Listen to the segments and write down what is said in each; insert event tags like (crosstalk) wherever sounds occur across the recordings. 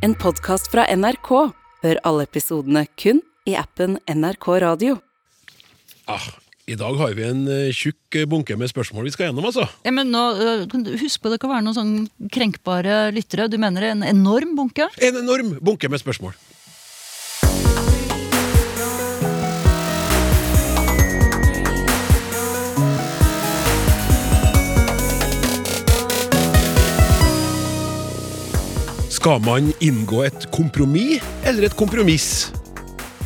En podkast fra NRK. Hør alle episodene kun i appen NRK Radio. Ah, I dag har vi en eh, tjukk eh, bunke med spørsmål vi skal gjennom, altså. Ja, men nå, øh, kan du Husk på det kan være noen sånn krenkbare lyttere. Du mener en enorm bunke? En enorm bunke med spørsmål. Skal man inngå et kompromiss eller et kompromiss?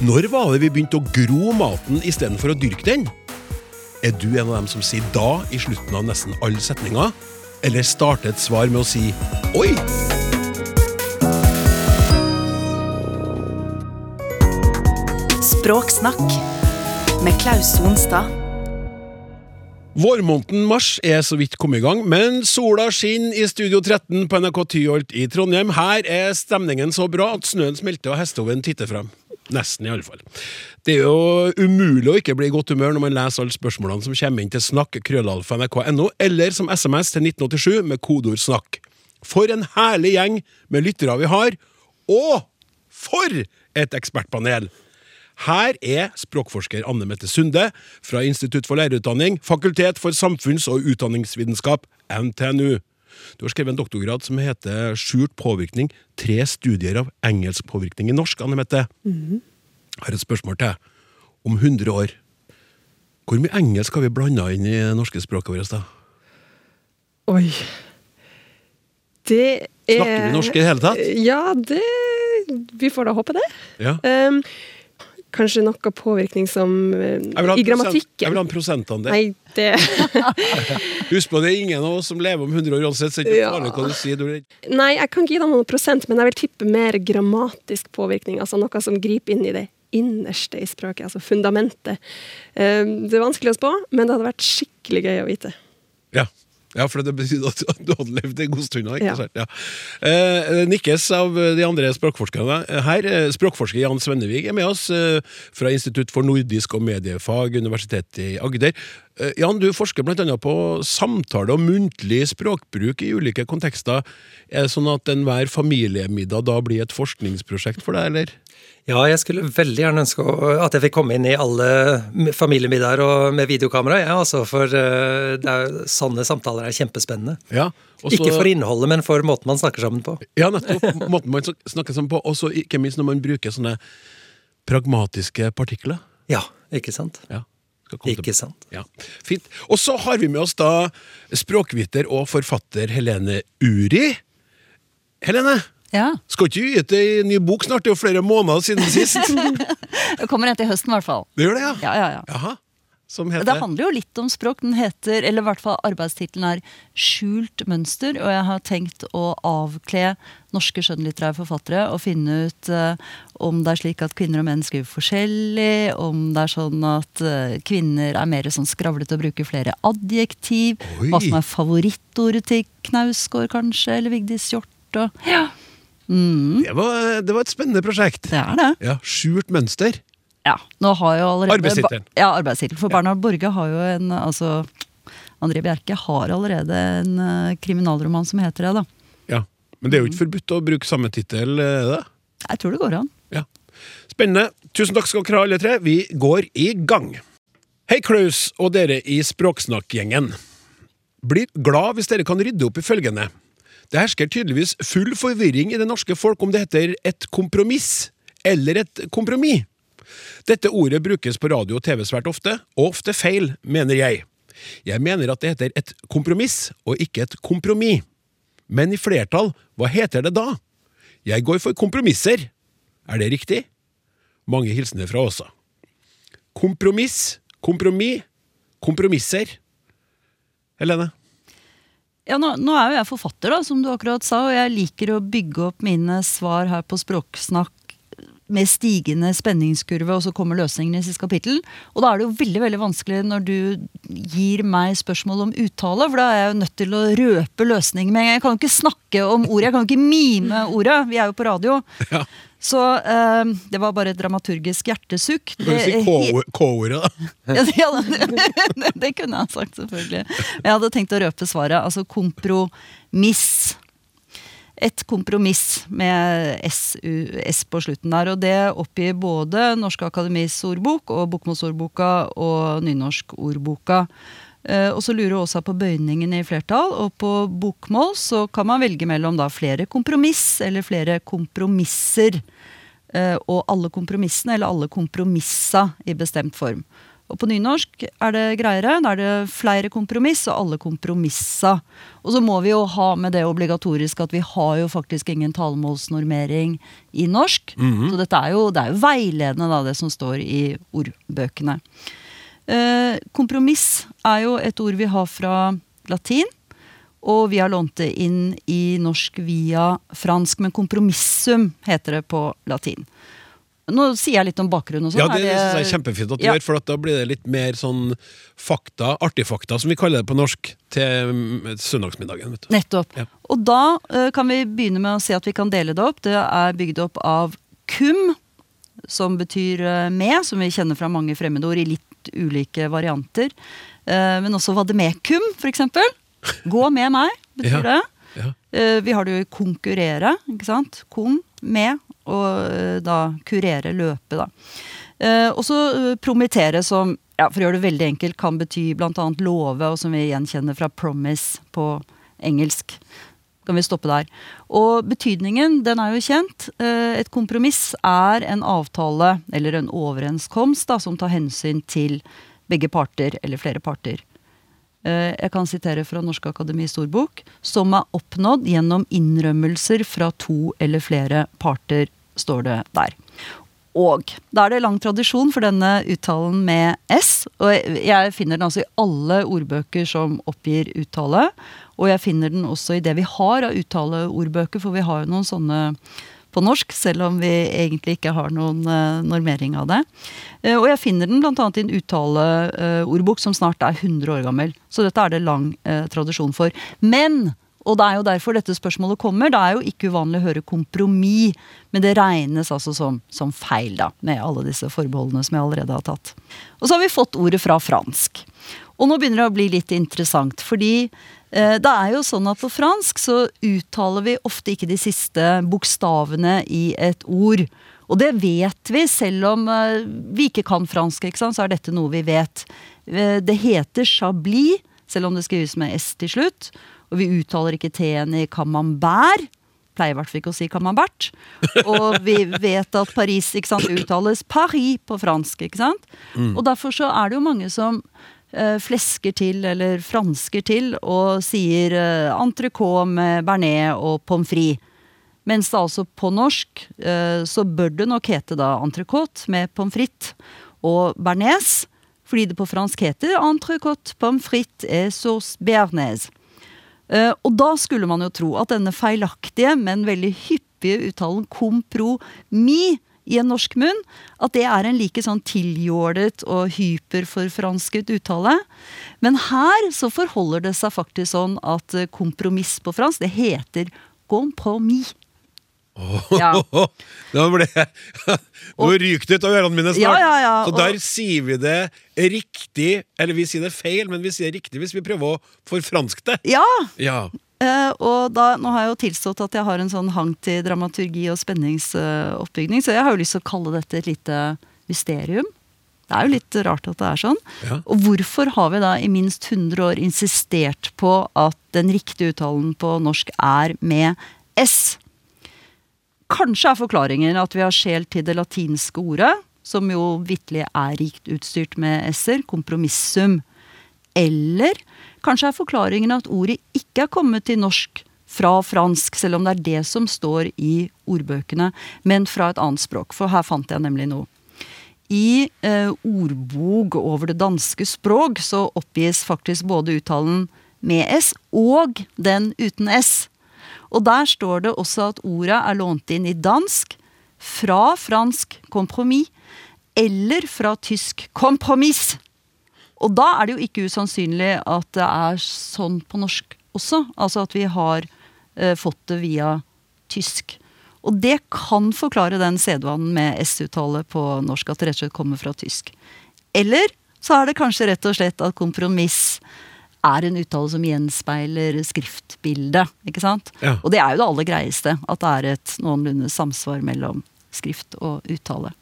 Når var det vi begynte å gro maten istedenfor å dyrke den? Er du en av dem som sier da i slutten av nesten alle setninger? Eller starter et svar med å si oi? Språksnakk med Klaus Sonstad. Vårmåneden mars er så vidt kommet i gang, men sola skinner i Studio 13 på NRK Tyholt i Trondheim. Her er stemningen så bra at snøen smelter og hestehoven titter frem. Nesten, i alle fall. Det er jo umulig å ikke bli i godt humør når man leser alle spørsmålene som kommer inn til snakk snakk.krøllalfa.nrk.no, nrk.no, eller som SMS til 1987 med kodeord 'snakk'. For en herlig gjeng med lyttere vi har, og for et ekspertpanel! Her er språkforsker Anne Mette Sunde fra Institutt for lærerutdanning, Fakultet for samfunns- og utdanningsvitenskap, NTNU. Du har skrevet en doktorgrad som heter Skjult påvirkning. Tre studier av engelsk påvirkning i norsk, Anne Mette. Jeg har et spørsmål til. Om 100 år, hvor mye engelsk har vi blanda inn i det norske språket vårt? da? Oi. Det er Snakker vi norsk i det hele tatt? Ja, det Vi får da håpe det. Ja. Um, kanskje noe påvirkning som eh, I grammatikken. Jeg vil ha en prosentandel. Nei, det (laughs) Husk på, det er ingen av oss som lever om 100 år uansett, så ikke Ja. hva du sier. Nei, jeg kan ikke gi deg noen prosent, men jeg vil tippe mer grammatisk påvirkning. Altså noe som griper inn i det innerste i språket, altså fundamentet. Um, det er vanskelig å spå, men det hadde vært skikkelig gøy å vite. Ja. Ja, for det betyr at du hadde levd en god stund. Ikke Ja. sant? Ja. Eh, nikkes av de andre språkforskerne her. Eh, Språkforsker Jan Svennevig er med oss eh, fra Institutt for nordisk og mediefag, Universitetet i Agder. Eh, Jan, du forsker bl.a. på samtale og muntlig språkbruk i ulike kontekster. Er det sånn at enhver familiemiddag da blir et forskningsprosjekt for deg, eller? Ja, jeg skulle veldig gjerne ønske at jeg fikk komme inn i alle familiemiddager og med videokamera, Ja, altså, for eh, det er, sånne samtaler er kjempespennende. Ja. også, Ikke for innholdet, men for måten man snakker sammen på. Ja, nettopp. Måten man snakker sammen på. Og ikke minst når man bruker sånne pragmatiske partikler. Ja, ikke sant? Ja. Skal komme Ikke sant. Ja, Fint. Og så har vi med oss da språkviter og forfatter Helene Uri. Helene, Ja. skal ikke du gi ut ei ny bok snart? Det er jo flere måneder siden sist. (laughs) Det kommer en til høsten, i hvert fall. Det gjør det, ja? Ja, ja, ja. Jaha. Som Det handler jo litt om språk. Den heter, eller i hvert fall arbeidstittelen er 'Skjult mønster'. Og jeg har tenkt å avkle norske skjønnlitterære forfattere og finne ut uh, om det er slik at kvinner og menn skriver forskjellig, om det er sånn at uh, kvinner er mer sånn skravlete og bruker flere adjektiv, Oi. hva som er favorittordet til Knausgård, kanskje, eller Vigdis Hjorth. Og, ja. Mm, det var, det var et spennende prosjekt. det er det. Ja, Skjult mønster. Ja, nå har jo allerede Arbeidstittelen. Ja, arbeidstittel. For Bernhard Borge har jo en Altså, André Bjerke har allerede en uh, kriminalroman som heter det, da. Ja. Men det er jo ikke forbudt å bruke samme tittel, er det? Jeg tror det går an. Ja. Spennende. Tusen takk skal dere ha, alle tre. Vi går i gang. Hei, Klaus og dere i Språksnakk-gjengen. Blir glad hvis dere kan rydde opp i følgende. Det hersker tydeligvis full forvirring i det norske folk om det heter et kompromiss eller et kompromiss. Dette ordet brukes på radio og TV svært ofte, og ofte feil, mener jeg. Jeg mener at det heter et kompromiss og ikke et kompromiss. Men i flertall, hva heter det da? Jeg går for kompromisser. Er det riktig? Mange hilsener fra Åsa. Kompromiss, kompromiss, kompromisser. Helene? Ja, nå, nå er jo jeg forfatter, da, som du akkurat sa, og jeg liker å bygge opp mine svar her på Språksnakk med stigende spenningskurve, og så kommer løsningen i siste kapittel. Og da er det jo veldig veldig vanskelig når du gir meg spørsmål om uttale, for da er jeg jo nødt til å røpe løsningen med en gang. Jeg kan jo ikke snakke om ordet, jeg kan jo ikke mime ordet. Vi er jo på radio. Ja. Så eh, det var bare et dramaturgisk hjertesukk. Du kan si K-ordet, da. (laughs) ja, det, det, det kunne jeg sagt, selvfølgelig. Jeg hadde tenkt å røpe svaret. Altså kompromiss. Et kompromiss med S, på slutten der. Og det oppgir både Norske Akademis ordbok og Bokmålsordboka og Nynorskordboka. Eh, og så lurer også på bøyningen i flertall, og på bokmål så kan man velge mellom da flere kompromiss eller flere kompromisser. Eh, og alle kompromissene eller alle kompromissa i bestemt form. Og på nynorsk er det greiere. Da er det flere kompromiss og alle kompromissa. Og så må vi jo ha med det obligatorisk at vi har jo faktisk ingen talemålsnormering i norsk. Så dette er jo, det er jo veiledende, da, det som står i ordbøkene. Eh, kompromiss er jo et ord vi har fra latin. Og vi har lånt det inn i norsk via fransk, men kompromissum heter det på latin. Nå sier jeg litt om bakgrunnen og sånn. Ja, det, det synes jeg er kjempefint at du Ja. gjør, for at da blir det litt mer sånn fakta, artigfakta, som vi kaller det på norsk, til mm, søndagsmiddagen. vet du. Nettopp. Ja. Og da uh, kan vi begynne med å si at vi kan dele det opp. Det er bygd opp av kum, som betyr uh, med, som vi kjenner fra mange fremmedord i litt ulike varianter. Uh, men også vademekum, for eksempel. Gå med meg, betyr Ja. det. Ja. Vi har det jo i konkurrere, ikke sant. Kom med, og eh, da kurere, løpet, da. Eh, og så eh, promittere, som ja, for å gjøre det veldig enkelt, kan bety bl.a. love, og som vi gjenkjenner fra promise på engelsk. Kan vi stoppe der. Og betydningen, den er jo kjent. Et kompromiss er en avtale, eller en overenskomst, da, som tar hensyn til begge parter, eller flere parter. Eh, Jeg kan sitere fra Norske Akademis ordbok. Som er oppnådd gjennom innrømmelser fra to eller flere parter, står det der. Og da er det lang tradisjon for denne uttalen med S. Og jeg finner den altså i alle ordbøker som oppgir uttale. Og jeg finner den også i det vi har av uttaleordbøker, for vi har jo noen sånne på norsk, selv om vi egentlig ikke har noen eh, normering av det. Eh, og jeg finner den bl.a. i en uttaleordbok som snart er 100 år gammel. Så dette er det lang eh, tradisjon for. Men, og det er jo derfor dette spørsmålet kommer, det er jo ikke uvanlig å høre kompromiss, men det regnes altså som, som feil, da, med alle disse forbeholdene som jeg allerede har tatt. Og så har vi fått ordet fra fransk. Og nå begynner det å bli litt interessant, fordi det er jo sånn at på fransk så uttaler vi ofte ikke de siste bokstavene i et ord. Og det vet vi, selv om eh, vi ikke kan fransk, ikke sant, så er dette noe vi vet. Eh, det heter chablis, selv om det skrives med S til slutt. Og vi uttaler ikke T-en i camembert. Pleier i hvert fall ikke å si camembert. Og vi vet at Paris ikke sant, uttales Paris på fransk. ikke sant? Og derfor så er det jo mange som eh, flesker til, eller fransker til, og sier eh, entrecôte med bearnés og pommes frites. Mens det altså på norsk eh, så bør det nok hete da entrecôte med pommes frites og bearnés. Fordi det på fransk heter entrecôte, pommes frites et sauce bearnés. Eh, og da skulle man jo tro at denne feilaktige, men veldig hyppige uttalen kompromis i en norsk munn, at det er en like sånn tiljålet og hyperforfransket uttale. Men her så forholder det seg faktisk sånn at eh, kompromiss på fransk, det heter compromis. Ja. (laughs) (laughs) Nå ble Nå ryker det ut av ørene mine snart. Ja, ja, ja, Så og- der sier vi det riktig, eller vi sier det feil, men vi sier det riktig hvis vi prøver å forfranske det. Ja! Eh, og da, nå har jeg jo tilstått at jeg har en sånn hang til dramaturgi og spenningsoppbygning, så jeg har jo lyst til å kalle dette et lite mysterium. Det er jo litt rart at det er sånn. Ja. Og hvorfor har vi da i minst 100 år insistert på at den riktige uttalen på norsk er med S? Kanskje er forklaringen at vi har skjelt til det latinske ordet, som jo vitterlig er rikt utstyrt med s-er, kompromissum. Eller kanskje er forklaringen at ordet ikke er kommet til norsk fra fransk, selv om det er det som står i ordbøkene, men fra et annet språk. For her fant jeg nemlig noe. I eh, ordbok over det danske språk så oppgis faktisk både uttalen med S og den uten S. Og der står det også at ordet er lånt inn i dansk fra fransk kompromiss eller fra tysk kompromiss. Og da er det jo ikke usannsynlig at det er sånn på norsk også. Altså at vi har eh, fått det via tysk. Og det kan forklare den sedvanen med S-uttale på norsk, at det rett og slett kommer fra tysk. Eller så er det kanskje rett og slett at kompromiss er en uttale som gjenspeiler skriftbildet. ikke sant? Ja. Og det er jo det aller greieste. At det er et noenlunde samsvar mellom skrift og uttale.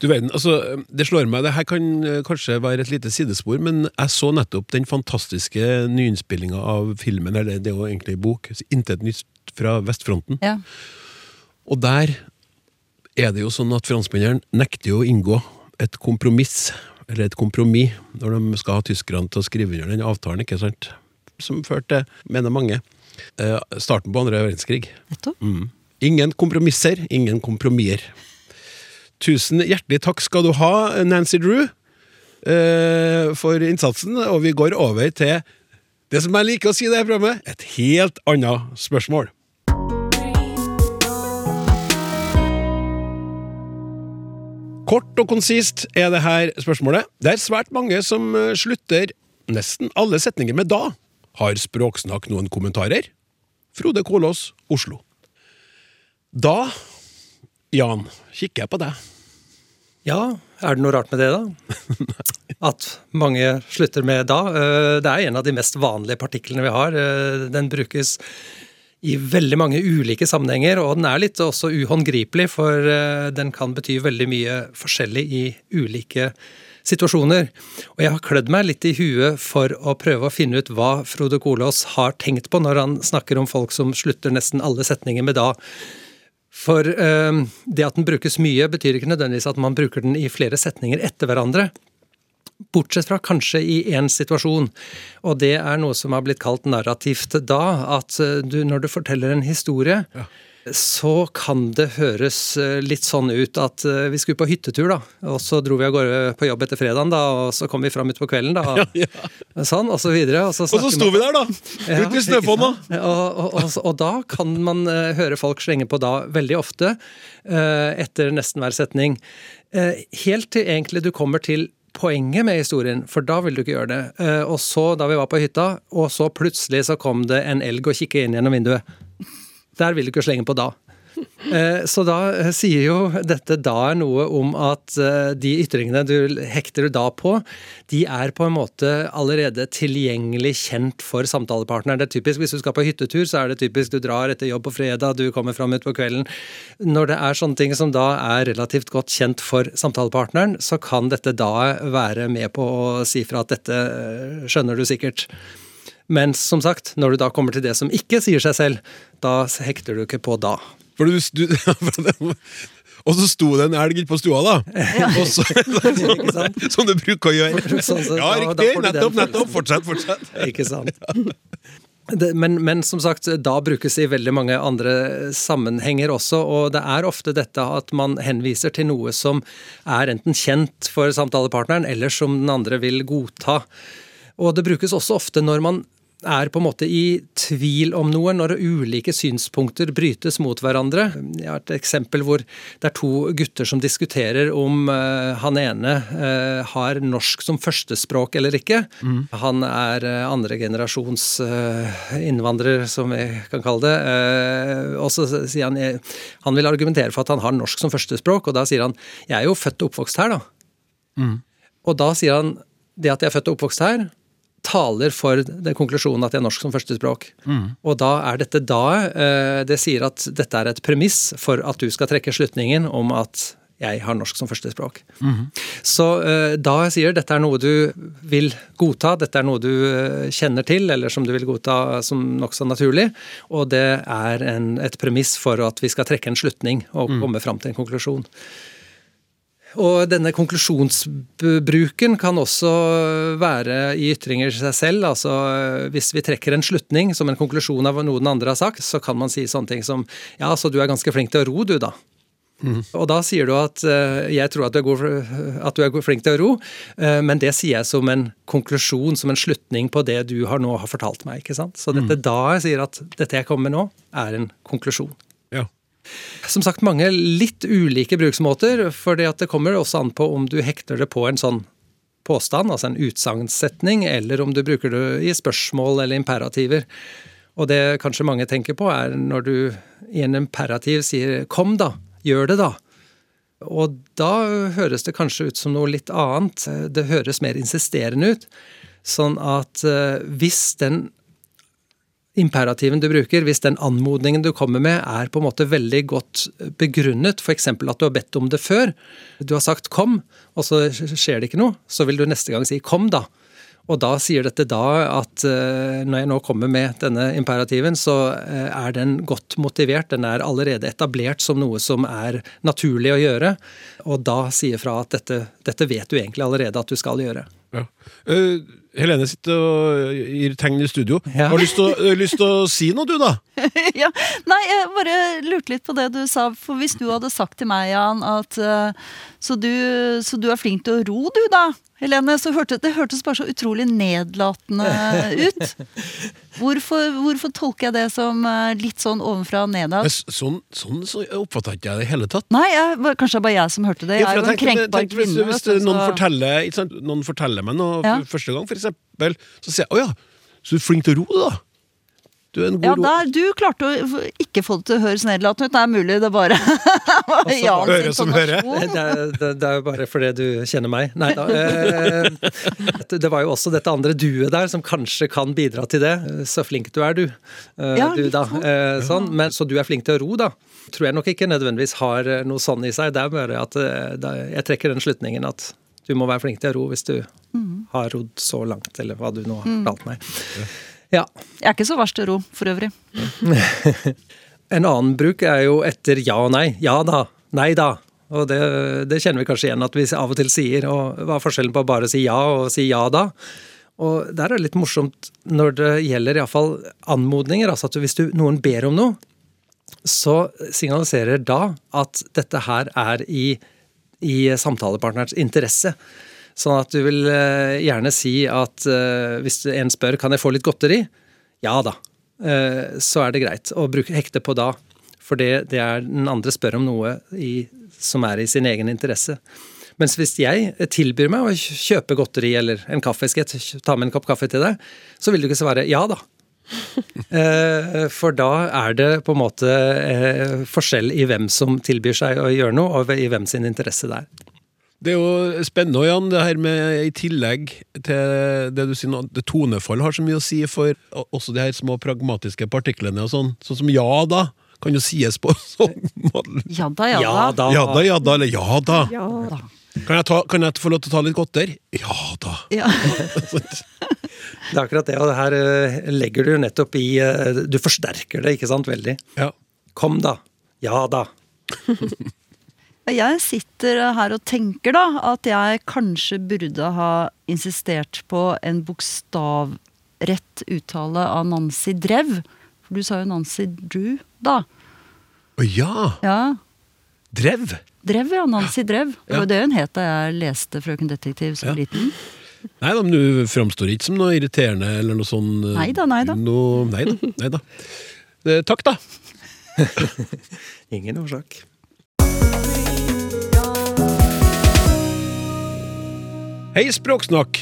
Du verden, altså, Det slår meg, det her kan eh, kanskje være et lite sidespor, men jeg så nettopp den fantastiske nyinnspillinga av filmen, eller det er jo egentlig en bok, 'Intet nytt fra vestfronten'. Ja. Og der er det jo sånn at franskmennene nekter å inngå et kompromiss, eller et kompromiss, når de skal ha tyskerne til å skrive under den avtalen, ikke sant? Som førte mener mange, eh, starten på andre verdenskrig. Mm. Ingen kompromisser, ingen kompromisser. Tusen hjertelig takk skal du ha, Nancy Drew, eh, for innsatsen. Og vi går over til det som jeg liker å si i det her programmet, et helt annet spørsmål. Kort og konsist er det her spørsmålet. Det er svært mange som eh, slutter nesten alle setninger med da. Har Språksnakk noen kommentarer? Frode Kolås, Oslo. Da, Jan, kikker jeg på deg. Ja, er det noe rart med det, da? (laughs) At mange slutter med da. Eh, Det er en av de mest vanlige partiklene vi har. Eh, Den brukes i veldig mange ulike sammenhenger, og den er litt også uhåndgripelig, for eh, den kan bety veldig mye forskjellig i ulike situasjoner. Og jeg har klødd meg litt i huet for å prøve å finne ut hva Frode Kolås har tenkt på når han snakker om folk som slutter nesten alle setninger med da. For eh, det at den brukes mye, betyr ikke nødvendigvis at man bruker den i flere setninger etter hverandre. Bortsett fra kanskje i én situasjon, og det er noe som har blitt kalt narrativt da. At eh, du, når du forteller en historie, så kan det høres eh, litt sånn ut at eh, vi skulle på hyttetur, da. Og så dro vi av gårde på jobb etter fredagen, da, og så kom vi fram utpå kvelden, da. (laughs) Sånn, og så videre. Og så, Og så sto vi der, da! ja, Ute i snøfonna! Og, og, og, og da kan man uh, høre folk slenge på da veldig ofte, uh, etter nesten hver setning. Uh, helt til egentlig du kommer til poenget med historien, for da vil du ikke gjøre det. Og så, da vi var på hytta, og så plutselig så kom det en elg og kikket inn gjennom vinduet. Der vil du ikke slenge på da. Eh, Så da eh, sier jo dette da noe om at eh, de ytringene du hekter da på, de er på en måte allerede tilgjengelig kjent for samtalepartneren. Det er typisk hvis du skal på hyttetur, så er det typisk du drar etter jobb på fredag, du kommer fram ut på kvelden. Når det er sånne ting som da er relativt godt kjent for samtalepartneren, så kan dette da være med på å si fra at dette skjønner du sikkert. Men som sagt, når du da kommer til det som ikke sier seg selv, da hekter du ikke på da. For du, du, (laughs) og så sto det en elg på stua, da. Ja. så, (laughs) Ikke som du bruker å gjøre. Sånn, så Ja, riktig! Nettopp, nettopp. Fortsett, fortsett. (laughs) Ikke sant? Det, men, men som sagt, da brukes det i veldig mange andre sammenhenger også, og det er ofte dette at man henviser til noe som er enten kjent for samtalepartneren, eller som den andre vil godta. Og det brukes også ofte når man er på en måte i tvil om noe, når ulike synspunkter brytes mot hverandre. Jeg har et eksempel hvor det er to gutter som diskuterer om eh, han ene eh, har norsk som førstespråk eller ikke. Han er uh, andregenerasjons uh, innvandrer, som vi kan kalle det. Eh, og så sier han eh, Han vil argumentere for at han har norsk som førstespråk, og da sier han jeg er jo født og oppvokst her, da. Og da sier han det at jeg er født og oppvokst her, taler for den konklusjonen at jeg er norsk som førstespråk. Og da er dette da eh, Det sier at dette er et premiss for at du skal trekke slutningen om at jeg har norsk som førstespråk. Så eh, da jeg sier dette er noe du vil godta, dette er noe du eh, kjenner til, eller som du vil godta som nokså naturlig, og det er en, et premiss for at vi skal trekke en slutning og komme fram til en konklusjon. Og denne konklusjonsbruken kan også være i ytringer seg selv. Altså hvis vi trekker en slutning som en konklusjon av noe den andre har sagt, så kan man si sånne ting som ja, så du er ganske flink til å ro, du, da. Og da sier du at uh, jeg tror at du, god, at du er flink til å ro, uh, men det sier jeg som en konklusjon, som en slutning på det du har nå har fortalt meg. ikke sant? Så dette da jeg sier at dette jeg kommer med nå, er en konklusjon. Som sagt, mange litt ulike bruksmåter, for det kommer også an på om du hekter det på en sånn påstand, altså en utsagnssetning, eller om du bruker det i spørsmål eller imperativer. Og det kanskje mange tenker på, er når du i en imperativ sier 'kom, da', gjør det, da'. Og da høres det kanskje ut som noe litt annet. Det høres mer insisterende ut. Sånn at eh, hvis den imperativen du bruker, hvis den anmodningen du kommer med er på en måte veldig godt begrunnet, f.eks. at du har bedt om det før, du har sagt 'kom', og så skjer det ikke noe, så vil du neste gang si 'kom', da. Og da sier dette da at uh, når jeg nå kommer med denne imperativen, så uh, er den godt motivert. Den er allerede etablert som noe som er naturlig å gjøre. Og da sier fra at dette, dette vet du egentlig allerede at du skal gjøre. Ja. Uh, Helene sitter og gir tegn i studio. Ja. Har du lyst til å, å (laughs) si noe, du, da? ja. Nei, jeg bare lurte litt på det du sa. For hvis du hadde sagt til meg, Jan, at uh, så, du, så, du, er flink til å ro, du, da? Helene, så hørte, Det hørtes bare så utrolig nedlatende ut. Hvorfor, hvorfor tolker jeg det som uh, litt sånn ovenfra og nedad? Sånn, sånn så oppfatta ikke jeg det i hele tatt. Nei, jeg, kanskje det er bare jeg som hørte det. Jeg er jo en krenkbar hvis, kvinne. Hvis, vet noen, forteller, noen forteller meg noe Ja. første gang, for eksempel, så sier jeg 'Å ja, så du er flink til å ro, da'. Du er en god Ja, der, Du klarte å ikke få det til å høres nedlatende ut. Det er mulig det bare (laughs) (laughs) Jans Øre som hører. Det er, det, det er jo bare fordi du kjenner meg. Nei da. Eh, det var jo også dette andre duet der som kanskje kan bidra til det. Så flink du er, du. Eh, Ja, du da. sånn. Eh, sånn. Men, så du er flink til å ro, da. Tror jeg nok ikke nødvendigvis har noe sånn i seg. Det er bare at jeg trekker den slutningen at du må være flink til å ro hvis du Mm. har rodd så langt, eller hva du nå har fortalt meg. Ja. Jeg er ikke så verst til å ro, for øvrig. (laughs) En annen bruk er jo etter ja og nei. Ja da, nei da. Og det, det kjenner vi kanskje igjen at vi av og til sier. Og hva er forskjellen på å bare si ja og si ja da? Og der er det litt morsomt når det gjelder iallfall anmodninger. Altså at hvis du, noen ber om noe, så signaliserer da at dette her er i, i samtalepartnerens interesse. Sånn at du vil eh, gjerne si at eh, hvis en spør kan jeg få litt godteri, ja da. Eh, så er det greit å bruke, hekte på da. For det, det er den andre spør om noe i, som er i sin egen interesse. Mens hvis jeg tilbyr meg å kjøpe godteri eller en kaffe, skal jeg ta med en kopp kaffe til deg, så vil du ikke svare ja da. (laughs) Eh, For da er det på en måte eh, forskjell i hvem som tilbyr seg å gjøre noe, og i hvem sin interesse det er. Det er jo spennende, Jan, det her med i tillegg til det du sier nå, det tonefall har så mye å si for også de her små pragmatiske partiklene og sånn. Sånn som ja da, kan jo sies på (laughs) sånn. Ja da, ja da. da. Ja da, ja da, eller ja da. Ja. Kan jeg, ta, kan jeg få lov til å ta litt godter? Ja da. Ja. (laughs) Det er akkurat det, og det her eh, legger du nettopp i eh, Du forsterker det, ikke sant, veldig. Ja. Kom da. Ja da. (laughs) Jeg sitter her og tenker da at jeg kanskje burde ha insistert på en bokstavrett uttale av Nancy Drev. For du sa jo Nancy Drew, da. Å ja! Ja, Drev! Drev, ja. Nancy Drev. Det var det hun het da jeg leste Frøken Detektiv som Ja. liten. Nei da, men du framstår ikke som noe irriterende eller noe sånn eh, Neida, neida. Noe, nei da, nei da. Eh, Takk, da. (laughs) Ingen årsak. Hei, Språksnakk!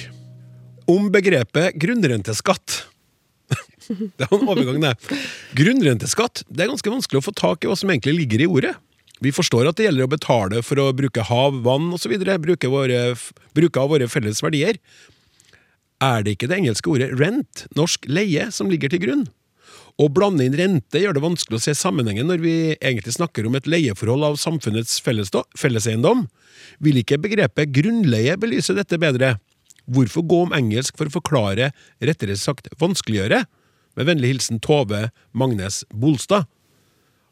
Om begrepet grunnrenteskatt. (laughs) Det er en overgang, det. Grunnrenteskatt det er ganske vanskelig å få tak i hva som egentlig ligger i ordet. Vi forstår at det gjelder å betale for å bruke hav, vann osv., bruke, våre, bruke av våre felles verdier. Er det ikke det engelske ordet rent, norsk leie, som ligger til grunn? Å blande inn rente gjør det vanskelig å se sammenhengen når vi egentlig snakker om et leieforhold av samfunnets felleseiendom. Vil ikke begrepet grunnleie belyse dette bedre? Hvorfor gå om engelsk for å forklare, rettere sagt vanskeliggjøre? Med vennlig hilsen Tove Magnes Bolstad.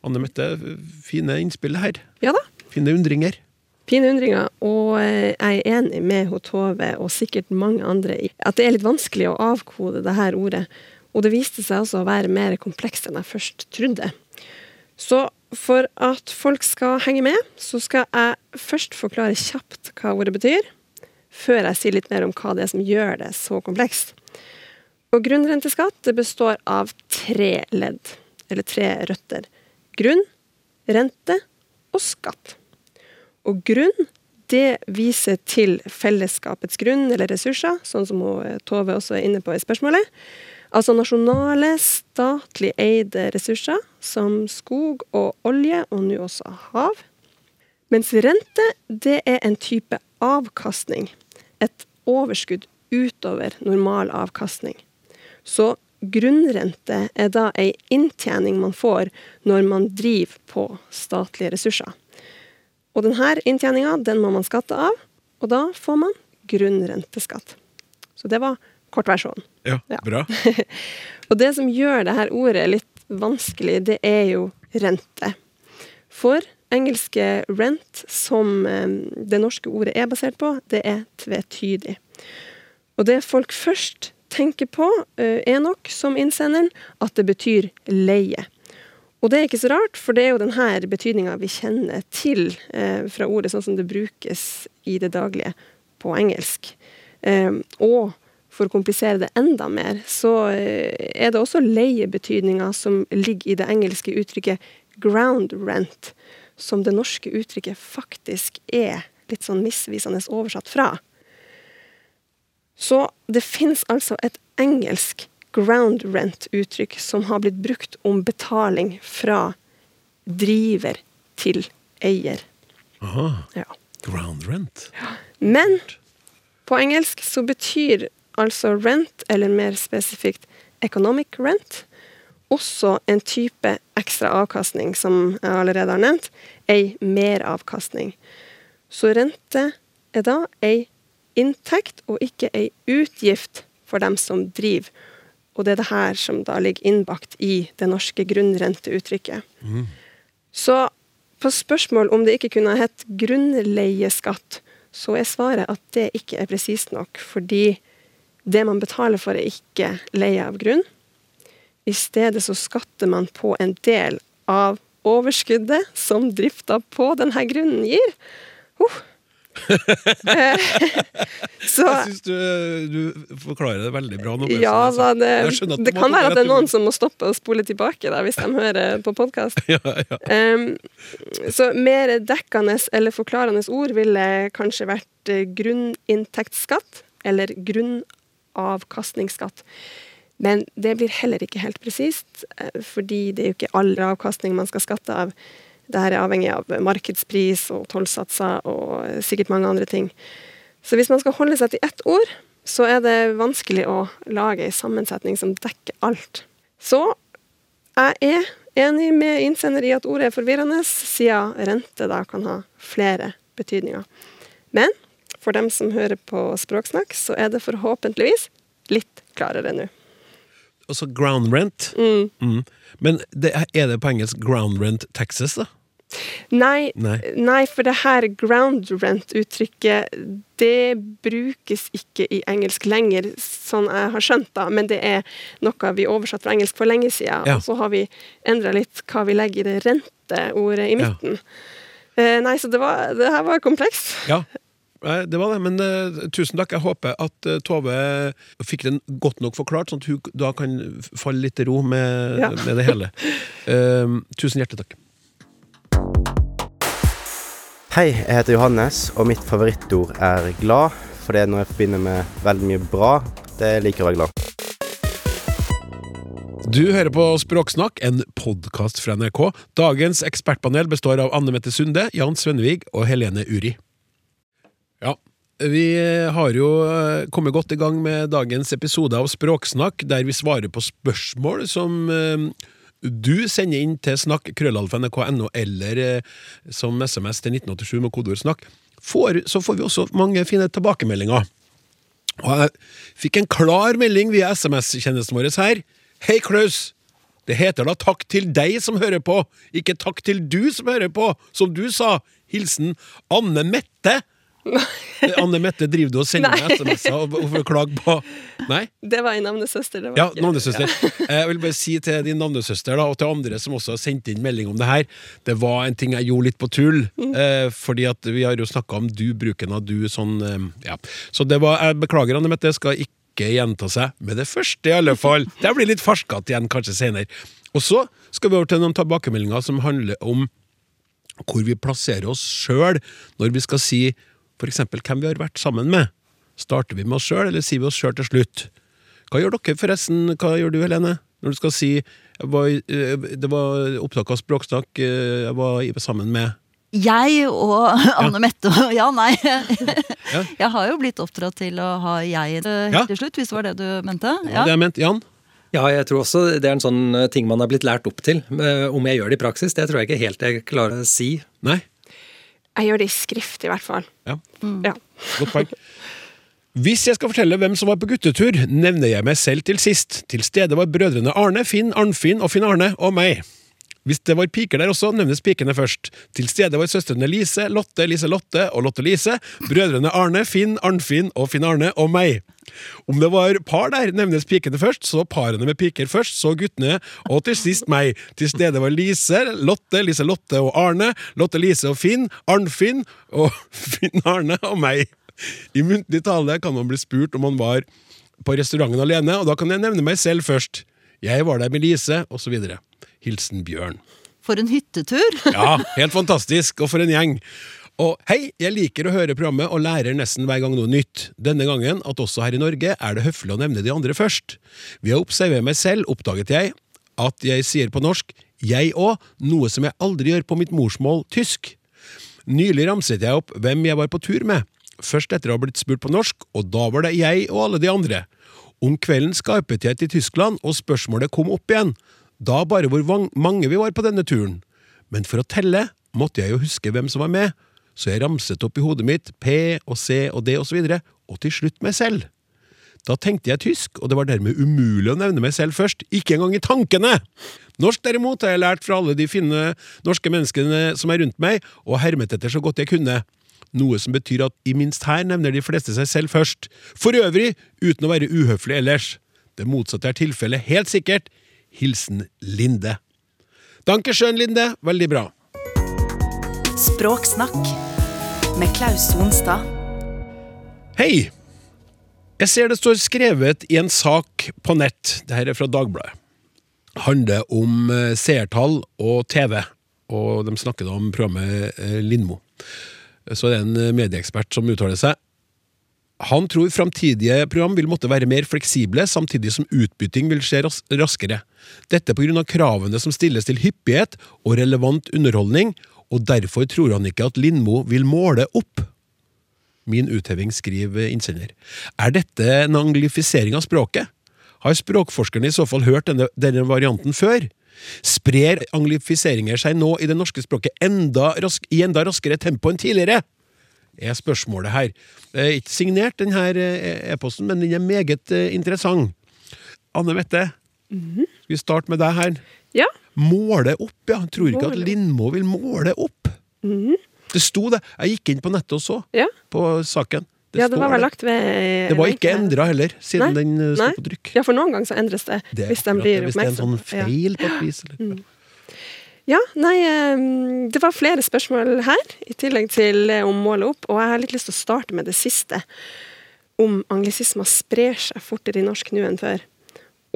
Anne Mette, fine innspill her. ja da. Fine undringer. Fine undringer, og eh, jeg er enig med Tove og sikkert mange andre i at det er litt vanskelig å avkode det her ordet. Og det viste seg også å være mer komplekst enn jeg først trodde. Så for at folk skal henge med, så skal jeg først forklare kjapt hva ordet betyr, før jeg sier litt mer om hva det er som gjør det så komplekst. Og grunnrenteskatt består av tre ledd, eller tre røtter. Grunn, rente og skatt. Og grunn, det viser til fellesskapets grunn eller ressurser, sånn som Tove også er inne på i spørsmålet. Altså nasjonale, statlig eide ressurser som skog og olje, og nå også hav. Mens rente, det er en type avkastning. Et overskudd utover normal avkastning. Så grunnrente er da ei inntjening man får når man driver på statlige ressurser. Og denne inntjeninga den må man skatte av, og da får man grunnrenteskatt. Så det var kortversjonen. Ja, Ja. bra. (laughs) Og det som gjør det her ordet litt vanskelig, det er jo rente. For engelske rent, som eh, det norske ordet er basert på, det er tvetydig. Og det folk først tenker på, eh, er nok, som innsenderen, at det betyr leie. Og det er ikke så rart, for det er jo denne betydninga vi kjenner til eh, fra ordet sånn som det brukes i det daglige på engelsk. Og for å komplisere det enda mer, så eh, er det også leiebetydninga som ligger i det engelske uttrykket 'ground rent', som det norske uttrykket faktisk er litt sånn misvisende oversatt fra. Så det fins altså et engelsk ground rent-uttrykk som har blitt brukt om betaling fra driver til eier. Aha. Ja. Ground rent. Men på engelsk så betyr altså rent, eller mer spesifikt economic rent, også en type ekstra avkastning, som jeg allerede har nevnt, ei meravkastning. Så rente er da ei inntekt og ikke ei utgift for dem som driver. Og det er det her som da ligger innbakt i det norske grunnrenteuttrykket. Så på spørsmål om det ikke kunne ha hett grunnleieskatt, så er svaret at det ikke er presist nok, fordi det man betaler for, er ikke leie av grunn. I stedet så skatter man på en del av overskuddet som drifta på denne grunnen gir. Uh. (laughs) Så Jeg syns du, du forklarer det veldig bra nå. ja, da, det, Jeg det kan være at det er noen som må stoppe og spole tilbake da, hvis de hører på podkast. (laughs) ja, ja. Um, så mer dekkende eller forklarende ord ville kanskje vært eh, grunninntektsskatt eller grunnavkastningsskatt. Men det blir heller ikke helt presist, eh, fordi det er jo ikke all avkastning man skal skatte av. Dette er avhengig av markedspris og tollsatser og eh, sikkert mange andre ting. Så hvis man skal holde seg til ett ord, så er det vanskelig å lage en sammensetning som dekker alt. Så jeg er enig med innsender i at ordet er forvirrende, siden rente da kan ha flere betydninger. Men for dem som hører på Språksnakk, så er det forhåpentligvis litt klarere nå. Altså ground rent. Mm. Mm. Men det, er- det på engelsk ground rent Texas, da? Nei, Nei. nei, for det her ground rent-uttrykket, det brukes ikke i engelsk lenger, sånn jeg har skjønt da, men det er noe vi oversatt fra engelsk for lenge siden, Ja. og så har vi endra litt hva vi legger i det renteordet i Ja. midten. Eh, nei, så det, var, det her var komplekst. Ja. Nei, Det var det, men uh, tusen takk. Jeg håper at uh, Tove fikk den godt nok forklart, sånn at hun da kan falle litt i ro med, Ja. med det hele. Uh, (laughs) tusen hjertelig takk. Hei, jeg heter Johannes, og mitt favorittord er glad. For det er noe jeg forbinder med veldig mye bra. Det liker å være glad. Du hører på Språksnakk, en podkast fra NRK. Dagens ekspertpanel består av Anne Mette Sunde, Jan Svennevig og Helene Uri. Ja, vi har jo eh, kommet godt i gang med dagens episode av Språksnakk, der vi svarer på spørsmål som eh, du sender inn til snakk krøllalfa.nrk.no eller eh, som SMS til 1987 med kodeord 'snakk'. Får, så får vi også mange fine tilbakemeldinger. Og jeg fikk en klar melding via SMS-tjenesten vår her. Hei, Klaus! Det heter da takk til deg som hører på, ikke takk til du som hører på, som du sa. Hilsen Anne Mette. (laughs) Anne Mette, driver du og sender meg SMS-er og, og klager på Nei? Det var en navnesøster. Det var Ja, navnesøster. (laughs) Jeg vil bare si til din navnesøster da, og til andre som også har sendt inn melding om det her, det var en ting jeg gjorde litt på tull. Eh, fordi at vi har jo snakka om du, bruken av du, sånn eh, Ja. Så det var Jeg beklager, Anne Mette, skal ikke gjenta seg med det første, i alle fall. (laughs) Det blir litt farskete igjen kanskje senere. Og så skal vi over til noen tilbakemeldinger som handler om hvor vi plasserer oss sjøl når vi skal si f.eks. hvem vi har vært sammen med. Starter vi med oss sjøl, eller sier vi oss sjøl til slutt? Hva gjør dere forresten? Hva gjør du, Helene? Når du skal si var, eh, Det var opptak av Språksnakk, eh, jeg var sammen med Jeg og Anne Mette og Ja, nei. (laughs) Jeg har jo blitt oppdratt til å ha jeg helt Ja. til slutt, hvis det var det du mente. Ja, det jeg mente. Jan? Ja, jeg tror også det er en sånn eh, ting man har blitt lært opp til. Om jeg gjør det i praksis, det tror jeg ikke helt jeg klarer å si. Nei? Jeg gjør det i skrift, i hvert fall. Ja. Ja. Godt poeng. Hvis jeg skal fortelle hvem som var på guttetur, nevner jeg meg selv til sist. Til stede var brødrene Arne, Finn, Arnfinn og Finn Arne og meg. Hvis det var piker der også, nevnes pikene først. Til stede var søstrene Lise, Lotte, Lise Lotte og Lotte Lise, brødrene Arne, Finn, Arnfinn og Finn Arne og meg. Om det var par der, nevnes pikene først, så parene med piker først, så guttene, og til sist meg. Til stede var Lise, Lotte, Lise Lotte og Arne, Lotte Lise og Finn, Arnfinn og (laughs) Finn Arne og meg. I muntlig tale kan man bli spurt om man var på restauranten alene, og da kan jeg nevne meg selv først. Jeg var der med Lise, osv. Hilsen Bjørn. For en hyttetur! (laughs) Ja, helt fantastisk, og for en gjeng. Og hei, jeg liker å høre programmet og lærer nesten hver gang noe nytt. Denne gangen at også her i Norge er det høflig å nevne de andre først. Ved å observere meg selv oppdaget jeg at jeg sier på norsk 'jeg òg', noe som jeg aldri gjør på mitt morsmål tysk. Nylig ramset jeg opp hvem jeg var på tur med, først etter å ha blitt spurt på norsk, og da var det jeg og alle de andre. Om kvelden skarpet jeg til Tyskland, og spørsmålet kom opp igjen, da bare hvor mange vi var på denne turen. Men for å telle måtte jeg jo huske hvem som var med, så jeg ramset opp i hodet mitt P og C og D og så og til slutt meg selv. Da tenkte jeg tysk, og det var dermed umulig å nevne meg selv først, ikke engang i tankene! Norsk derimot har jeg lært fra alle de fine norske menneskene som er rundt meg, og hermet etter så godt jeg kunne. Noe som betyr at i minst her nevner de fleste seg selv først. For øvrig uten å være uhøflig ellers. Det motsatte er tilfellet, helt sikkert. Hilsen Linde. Danke schön, Linde. Veldig bra. Språksnakk med Klaus Sonstad. Hei! Jeg ser det står skrevet i en sak på nett, det her er fra Dagbladet. Handler om eh, seertall og TV, og de snakker da om programmet eh, Lindmo. Så det er en eh, medieekspert som uttaler seg. Han tror framtidige program vil måtte være mer fleksible, samtidig som utbytting vil skje raskere. Dette av kravene som stilles til hyppighet og relevant underholdning, og derfor tror han ikke at Lindmo vil måle opp. Min utheving, skriver innsender. Er dette en anglifisering av språket? Har språkforskerne i så fall hørt denne, denne varianten før? Sprer anglifiseringer seg nå i det norske språket enda rask, i enda raskere tempo enn tidligere? er spørsmålet her. Det er ikke signert, denne e-posten, men den er meget eh, interessant. Anne Mette, skal vi starte med deg her? Ja. Måle opp, ja. Jeg tror ikke at Måle at Lindmo vil måle opp. Det sto det. Jeg gikk inn på nettet og så, Ja. på saken. ja, det var vel lagt ved Det var ikke endra heller, siden Nei, den eh, sto på trykk. Ja, for noen ganger så endres det, Det hvis de blir det, hvis det er en oppmerksom. sånn Ja. feil på et vis. Eller? Ja, nei, eh, det var flere spørsmål her, i tillegg til om målet opp. Og jeg har litt lyst til å starte med det siste. Om anglisismer sprer seg fortere i norsk nå enn før.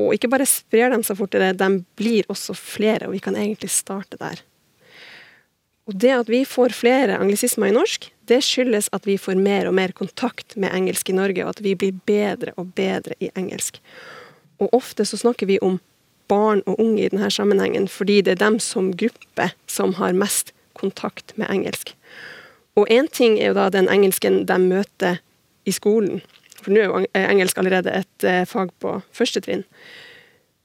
Og ikke bare sprer de seg fortere, de blir også flere, og vi kan egentlig starte der. Og det at vi får flere anglisismer i norsk, det skyldes at vi får mer og mer kontakt med engelsk i Norge, og at vi blir bedre og bedre i engelsk. Og ofte så snakker vi om barn og unge i denne sammenhengen, fordi det er dem som gruppe som har mest kontakt med engelsk. Og én ting er jo da den engelsken de møter i skolen, for nå er jo engelsk allerede et eh, fag på første trinn.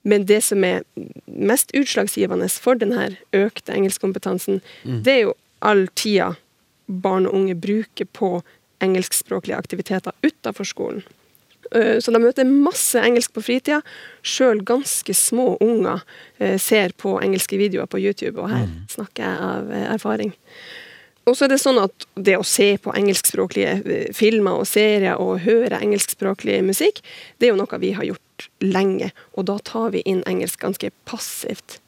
Men det som er mest utslagsgivende for denne økte engelskkompetansen, det er jo all tida barn og unge bruker på engelskspråklige aktiviteter utafor skolen. Eh, Så de møter masse engelsk på fritida. Sjøl ganske små unger eh, ser på engelske videoer på YouTube, og her snakker jeg av eh, erfaring. Og så er det sånn at det å se på engelskspråklige eh, filmer og serier og høre engelskspråklig musikk, det er jo noe vi har gjort lenge, og da tar vi inn engelsk ganske passivt.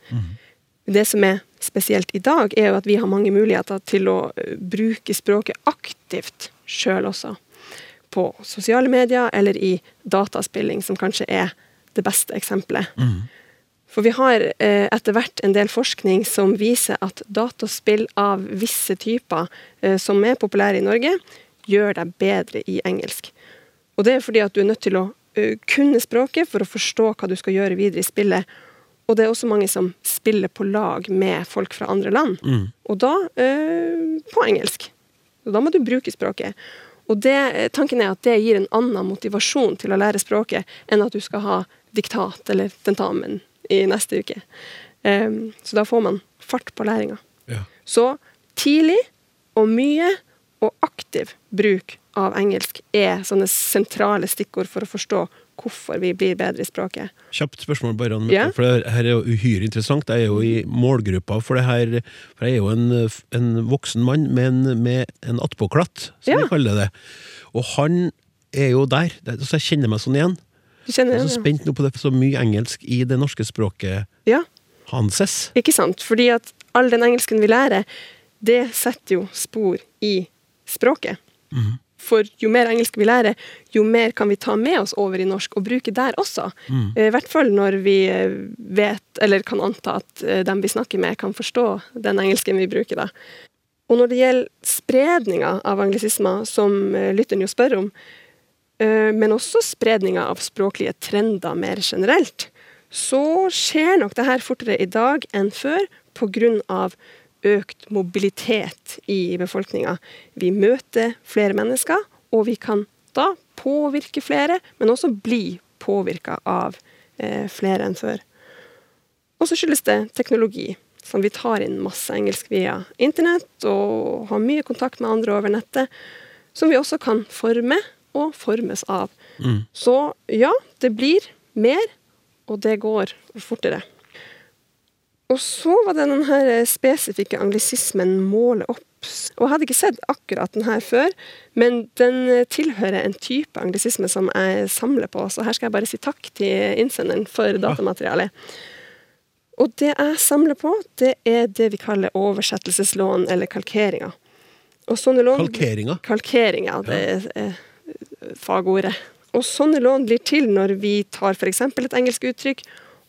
Det som er spesielt i dag, er jo at vi har mange muligheter til å eh, bruke språket aktivt sjøl også. På sosiale medier eller i dataspilling, som kanskje er det beste eksempelet. For vi har eh, etter hvert en del forskning som viser at dataspill av visse typer eh, som er populære i Norge, gjør deg bedre i engelsk. Og det er fordi at du er nødt til å uh, kunne språket for å forstå hva du skal gjøre videre i spillet. Og det er også mange som spiller på lag med folk fra andre land. Og da uh, på engelsk. Og da må du bruke språket. Og det, eh, tanken er at det gir en annen motivasjon til å lære språket enn at du skal ha diktat eller tentamen i neste uke. Um, så da får man fart på læringa. Ja. Så tidlig og mye og aktiv bruk av engelsk er sånne sentrale stikkord for å forstå hvorfor vi blir bedre i språket. Kjapt spørsmål, bare, Anne Ja. For det her er jo uhyre interessant. Jeg er jo i målgruppa for det her. For jeg er jo en, en voksen mann, men med en attpåklatt, som Ja. vi kaller det. Og han er jo der. Så jeg kjenner meg sånn igjen. Jeg er så spent nå på det, så mye engelsk i det norske språket Ja, hanses. ikke sant? Fordi at all den engelsken vi lærer, det setter jo spor i språket. For jo mer engelsk vi lærer, jo mer kan vi ta med oss over i norsk og bruke der også. Mm. I hvert fall når vi eh, vet, eller kan anta at eh, dem vi snakker med, kan forstå den engelsken vi bruker da. Og når det gjelder spredninga av anglisismer, som lytteren jo spør om, men også spredninga av språklige trender mer generelt, så skjer nok det her fortere i dag enn før pga. økt mobilitet i befolkninga. Vi møter flere mennesker, og vi kan da påvirke flere, men også bli påvirka av eh, flere enn før. Og så skyldes det teknologi, som vi tar inn masse engelsk via internett og har mye kontakt med andre over nettet, som vi også kan forme og formes av. Så ja, det blir mer, og det går fortere. Og så var det den her eh, spesifikke anglisismen 'måle opp'. Og jeg hadde ikke sett akkurat den her før, men den tilhører en type anglisisme som jeg samler på, så her skal jeg bare si takk til innsenderen for datamaterialet. Og det jeg samler på, det er det vi kaller oversettelseslån eller kalkeringer. Og sånne lån Kalkeringer? Kalkeringer. Det er fagordet. Og sånne lån blir til når vi tar f.eks. et engelsk uttrykk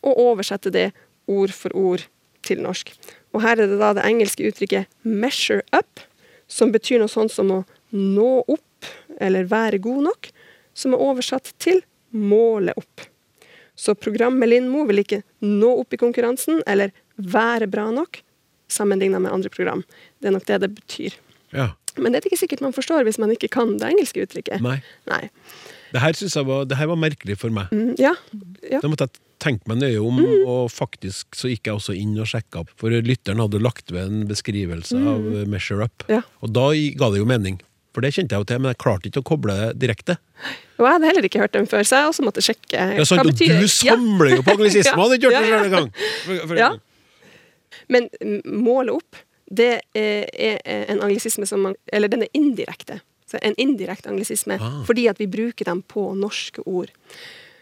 og oversetter det ord for ord til norsk. Og her er det da det engelske uttrykket 'measure up', som betyr noe sånt som å nå opp eller være god nok, som er oversatt til 'måle opp'. Så programmet Lindmo vil ikke nå opp i konkurransen eller være bra nok, sammenlignet med andre program. Det er nok det det betyr. Ja. Men det er ikke sikkert man forstår hvis man ikke kan det engelske uttrykket. Nei. Nei. Det her synes jeg var, det her var merkelig for meg. Mm, ja. ja. Da måtte jeg tenke meg nøye om, Mm. og faktisk så gikk jeg også inn og sjekka opp. For lytteren hadde lagt ved en beskrivelse av eh, Measure Up. Mm. Ja. Og da ga det jo mening. For det kjente jeg jo til, men jeg klarte ikke å koble det direkte. Og jeg hadde heller ikke hørt dem før, så jeg også måtte sjekke. Ja, sant, og du samler jo på anglisismer, (laughs) Ja. hadde ikke hørt det Ja, ja. engang! For- for- Ja. Men målet måle opp, det er, er en anglisisme som man Eller den er indirekte. Så en indirekte anglisisme, Ah. fordi at vi bruker dem på norske ord.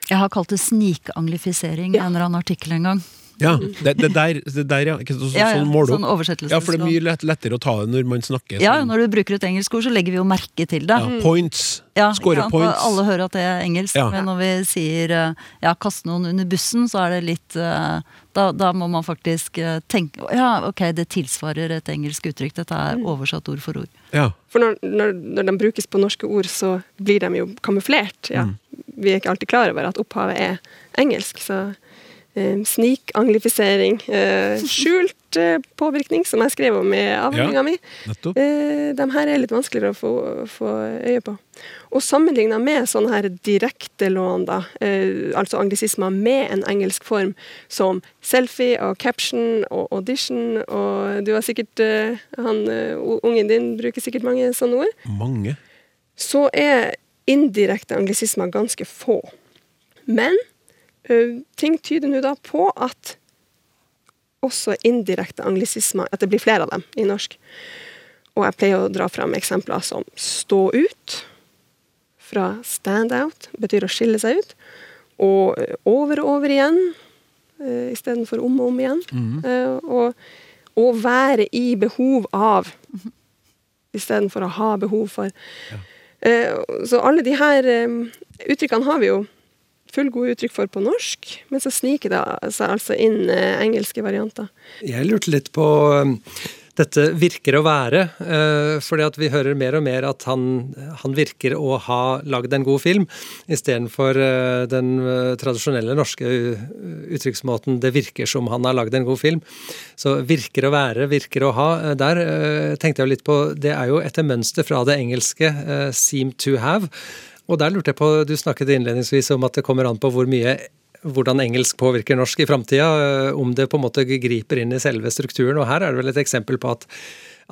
Jeg har kalt det snikanglifisering i Ja. en eller annen artikkel en gang. Ja, det, det, der, det der, ja. Så, så, Ja, ja, sånn sånn. Ja, for det er mye lett, lettere å ta det når man snakker Ja, sånn. når du bruker et engelsk ord, så legger vi jo merke til det. Ja, points. Ja, Score points. Alle hører at det er engelsk, Ja. men når vi sier eh, ja, kaste noen under bussen, så er det litt eh, da, da må man faktisk eh, tenke Ja, ok, det tilsvarer et engelsk uttrykk. Dette er oversatt ord for ord. Ja. For når, når, når de brukes på norske ord, så blir de jo kamuflert. Ja. Vi er ikke alltid klar over at opphavet er engelsk. Så snikanglifisering, eh, (laughs) skjult eh, påvirkning, som jeg skrev om i avhandlinga Ja. mi, eh, de her er litt vanskeligere å få, få øye på. Og sammenligna med sånne her direktelån, da, eh, altså anglisismer med en engelsk form, som selfie og caption og audition, og du har sikkert eh, han, eh, Ungen din bruker sikkert mange sånne ord. Mange. Så er indirekte anglisismer ganske få. Men ting tyder nå da på at også indirekte anglisismer At det blir flere av dem i norsk. Og jeg pleier å dra fram eksempler som stå ut, fra stand out, betyr å skille seg ut, og over og over igjen uh, istedenfor om og om igjen. Eh, og, 'å være i behov av istedenfor å ha behov for. Eh, så alle de her eh, uttrykkene har vi jo fullgode uttrykk for på norsk, men så sniker det seg altså inn eh, engelske varianter. Jeg lurte litt på um, dette virker å være. Uh, fordi at vi hører mer og mer at han, han virker å ha lagd en god film, istedenfor uh, den tradisjonelle norske uttrykksmåten 'det virker som han har lagd en god film'. Så 'virker å være', 'virker å ha', der tenkte jeg litt på Det er jo etter mønster fra det engelske 'seem to have'. Og der lurte jeg på, Du snakket innledningsvis om at det kommer an på hvor mye hvordan engelsk påvirker norsk i framtida, eh, om det på en måte griper inn i selve strukturen. Og her er det vel et eksempel på at,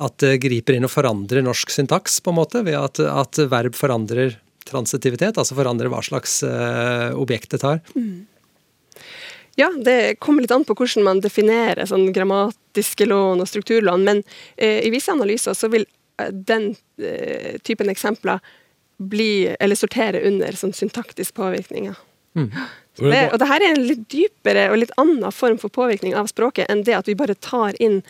at det griper inn og forandrer norsk syntaks, på en måte, ved at, at verb forandrer transitivitet, altså forandrer hva slags uh, objekt det tar. Mm. Ja, det kommer litt an på hvordan man definerer sånn grammatiske lån og strukturlån, men uh, i visse analyser så vil eh, den uh, typen eksempler bli, eller sortere under sånn syntaktisk påvirkning. Mm. Det, og det her er en litt dypere og litt annen form for påvirkning av språket enn det at vi bare tar inn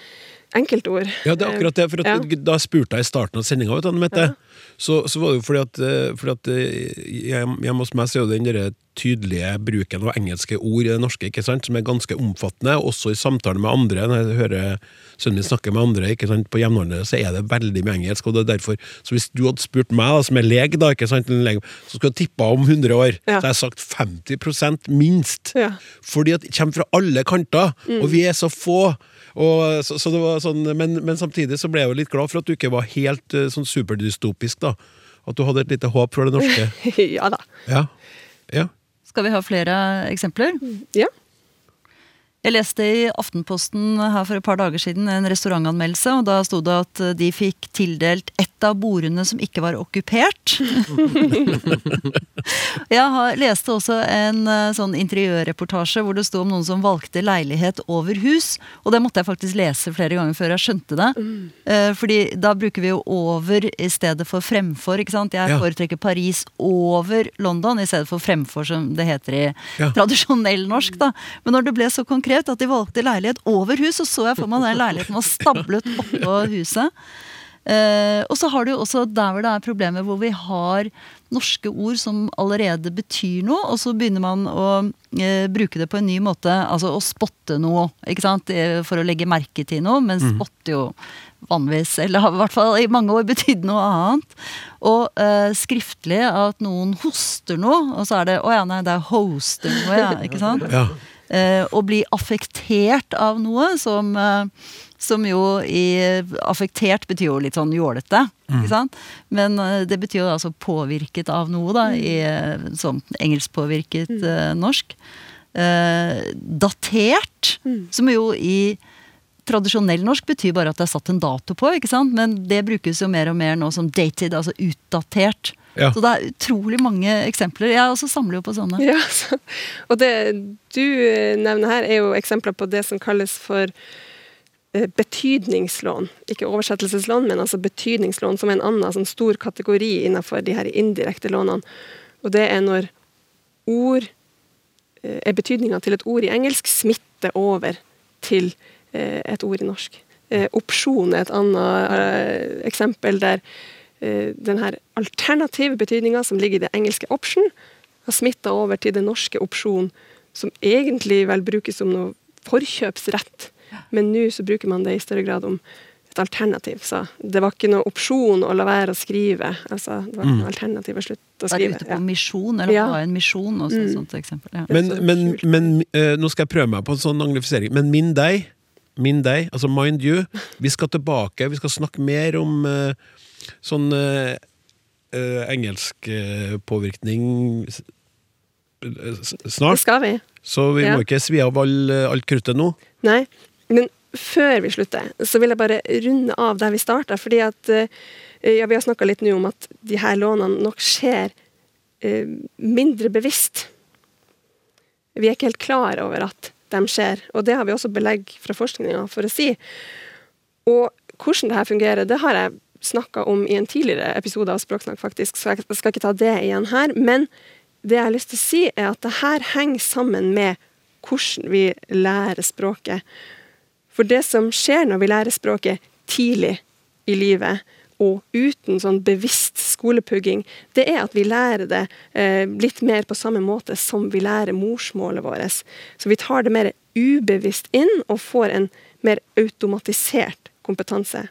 enkeltord. Ja, det er akkurat det. for at, ja. Da spurte jeg i starten av sendinga, ja. Så, så, var det jo fordi at, eh, fordi at jeg, hjemme hos meg så er det den der tydelige bruken av engelske ord i det norske, ikke sant, som er ganske omfattende, også i samtale med andre. Når jeg hører sønnen min snakke med andre ikke sant, på jevnaldrende, så er det veldig mye engelsk. og det er derfor, Så hvis du hadde spurt meg, da, som er lege, da, ikke sant, lege, så skulle jeg tippa om 100 år, ja. så har jeg sagt 50% minst. Ja. Fordi at det kommer fra alle kanter, mm. og vi er så få. Og, så, så det var sånn, men, men, samtidig så ble jeg jo litt glad for at du ikke var helt uh, sånn superdystopisk. Da. At du hadde et lite håp for det norske. (laughs) ja da. Ja. ja. Skal vi ha flere eksempler? Ja. Jeg leste i Aftenposten her for et par dager siden en restaurantanmeldelse, og da sto det at de fikk tildelt ett av bordene som ikke var okkupert. (laughs) jeg har, leste også en eh, sånn interiørreportasje hvor det sto om noen som valgte leilighet over hus, og det måtte jeg faktisk lese flere ganger før jeg skjønte det. Mm. Fordi da bruker vi jo over i stedet for fremfor, ikke sant. Jeg foretrekker Paris over London i stedet for fremfor, som det heter i ja. tradisjonell norsk, da. Men når det ble så konkret konkret at de valgte leilighet over hus, og så jeg for meg den leiligheten var stablet oppå huset. Uh, og så har du også der hvor det er problemer hvor vi har norske ord som allerede betyr noe, og så begynner man å uh, bruke det på en ny måte. Altså å spotte noe, ikke sant? For å legge merke til noe. Men mm. spotte jo vanligvis, eller har i hvert fall i mange år betydd noe annet. Og uh, skriftlig at noen hoster noe, og så er det Å ja, nei, det er hoster noe, ja. Ikke sant? Ja. Eh, å bli affektert av noe som, eh, som jo i Affektert betyr jo litt sånn jålete, mm. ikke sant? Men eh, det betyr jo altså påvirket av noe, da, i sånn engelskpåvirket mm. norsk. Eh, datert, mm. som jo i tradisjonell norsk betyr bare at det er satt en dato på, ikke sant? men det brukes jo mer og mer nå som dated, altså utdatert. Ja. Så det er utrolig mange eksempler. Jeg også samler jo på sånne. Ja, så, og det du nevner her, er jo eksempler på det som kalles for eh, betydningslån. Ikke oversettelseslån, men altså betydningslån, som er en annen sånn stor kategori innenfor de her indirekte lånene. Og det er når ord eh, er betydninga til et ord i engelsk, smitter over til eh, et ord i norsk. Opsjon er et annet eksempel der denne den her alternative betydninga som ligger i det engelske 'option', har smitta over til det norske opsjon, som egentlig vel brukes som noe forkjøpsrett, men nå så bruker man det i større grad om et alternativ. Så det var ikke noe opsjon å la være å skrive. Altså, det var ikke noe mm. alternativ å slutte å skrive. Være ute på misjon, eller ja. ha en misjon, også, mm. sånt eksempel. Ja. Men, men, men uh, nå skal jeg prøve meg på en sånn anglifisering. Men min deg, min deg, altså mind you, vi skal tilbake, vi skal snakke mer om uh, sånn uh, uh, engelsk uh, påvirkning snart. Det skal vi. Så vi ja. må ikke svi av all, alt kruttet nå. Nei, men før vi slutter, så vil jeg bare runde av der vi starta. Fordi at ja, vi har snakka litt nå om at de her lånene nok skjer mindre bevisst. Vi er ikke helt klar over at de skjer, og det har vi også belegg fra forskninga for å si. Og hvordan det her fungerer, det har jeg snakka om i en tidligere episode av Språksnakk, faktisk, så jeg skal ikke ta det igjen her. Men det jeg har lyst til å si, er at det her henger sammen med hvordan vi lærer språket. For det som skjer når vi lærer språket tidlig i livet, og uten sånn bevisst skolepugging, det er at vi lærer det eh, litt mer på samme måte som vi lærer morsmålet vårt. Så vi tar det mer ubevisst inn og får en mer automatisert kompetanse.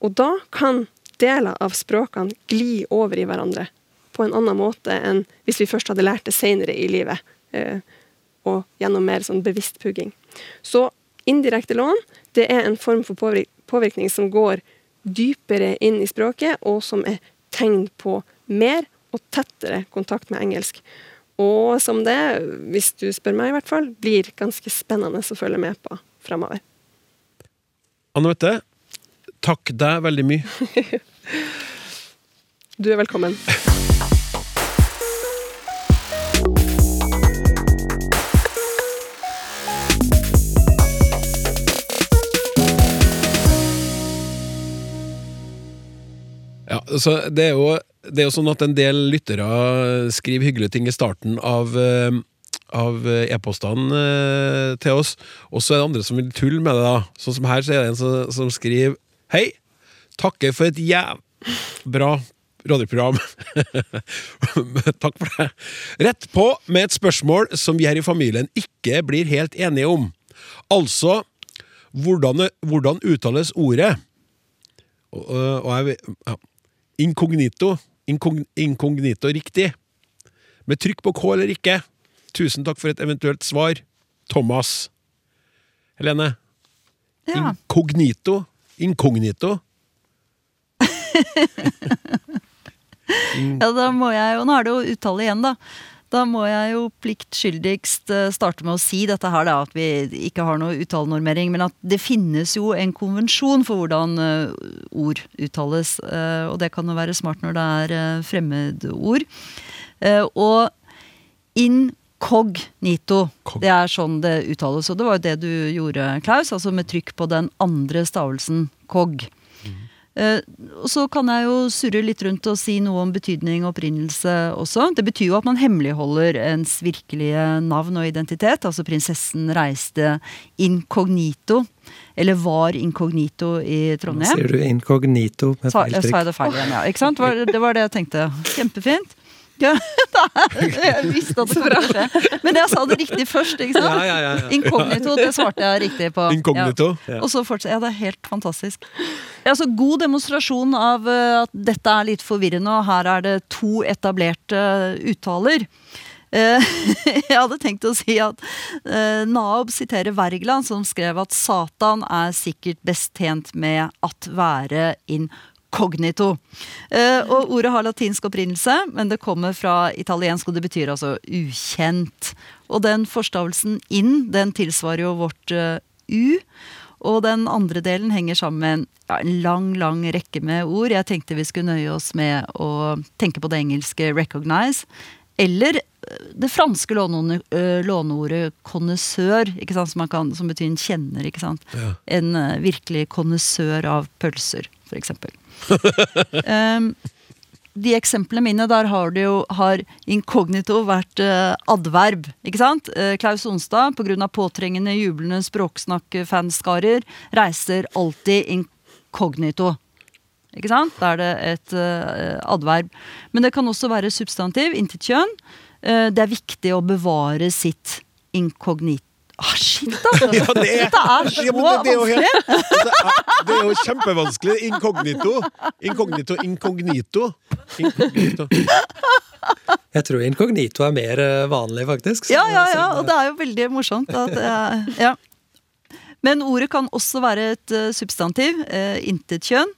Og da kan deler av språkene gli over i hverandre på en annen måte enn hvis vi først hadde lært det senere i livet, eh, og gjennom mer sånn bevisst pugging. Så indirekte lån det er en form for påvirkning som går dypere inn i språket, og som er tegn på mer og tettere kontakt med engelsk. Og som det, hvis du spør meg i hvert fall, blir ganske spennende å følge med på framover. Anne Mette, takk deg veldig mye. Du er velkommen. Ja, så det er, jo, det er jo sånn at en del lyttere skriver hyggelige ting i starten av eh, av e-postene eh, til oss, og så er det andre som vil tulle med det. da Sånn som her så er det en som, som skriver Hei! Takker for et jæv... Bra radioprogram. (laughs) Takk for det. Rett på med et spørsmål som vi her i familien ikke blir helt enige om. Altså hvordan, hvordan uttales ordet? Og, og jeg ja. Inkognito. Inkogn, inkognito riktig. Med trykk på K eller ikke? Tusen takk for et eventuelt svar. Thomas. Helene? Ja. Inkognito? Inkognito? (laughs) Ja, da må jeg jo, Nå er det jo uttale igjen, da. Da må jeg jo pliktskyldigst eh, starte med å si dette her, da, at vi ikke har noe uttalenormering. Men at det finnes jo en konvensjon for hvordan eh, ord uttales. eh, og det kan jo være smart når det er fremmedord. Og og incognito, Cog- det er sånn det uttales. Og det var jo det du gjorde, Klaus. Altså med trykk på den andre stavelsen cog. Eh, og så kan jeg jo surre litt rundt og si noe om betydning og opprinnelse også. Det betyr jo at man hemmeligholder ens virkelige navn og identitet. Altså prinsessen reiste incognito, eller var incognito i Nå Trondheim. sier du inkognito med feil trykk. sa jeg det feil igjen, ja. Ikke sant? Det var det jeg tenkte. Kjempefint. Ja, (laughs) jeg visste at det kom til å skje. Men jeg sa det riktig først, ikke sant? Ja, ja, ja, ja. Inkognito, det svarte jeg riktig på. Inkognito? Ja. Og så fortsatte Ja, det er helt fantastisk. Ja, så god demonstrasjon av eh, at dette er litt forvirrende, og her er det to etablerte uttaler. Eh, (laughs) jeg hadde tenkt å si at Naob siterer Wergeland, som skrev at Satan er sikkert best tjent med at være incognito. Eh, og ordet har latinsk opprinnelse, men det kommer fra italiensk, og det betyr altså ukjent. Og den forstavelsen inn, den tilsvarer jo vårt eh, u. Og den andre delen henger sammen med en, ja, en lang, lang rekke med ord. Jeg tenkte vi skulle nøye oss med å tenke på det engelske 'recognize'. Eller eh, det franske låneordet, connoisseur, som, kan, som betyr en kjenner. ikke sant? Ja. En virkelig connoisseur av pølser, f.eks. um, de eksemplene mine, der har jo har inkognito vært uh, adverb. ikke sant? Uh, Klaus Onstad, pga. påtrengende, jublende språksnakk-fanskarer, reiser alltid inkognito. Ikke sant? Da er det et uh, adverb. Men det kan også være substantiv, intet kjønn. Eh, det er viktig å bevare sitt inkognito. Ah, shit, altså! (laughs) Ja, det er- Dette er så Ja, men det- det er jo vanskelig! helt- Det er, det er jo kjempevanskelig. Inkognito. Inkognito, inkognito. Inkognito. Jeg tror inkognito er mer eh, vanlig, faktisk. Ja, ja, ja, og det er jo veldig morsomt. At, eh, ja. Men ordet kan også være et eh, substantiv, intetkjønn.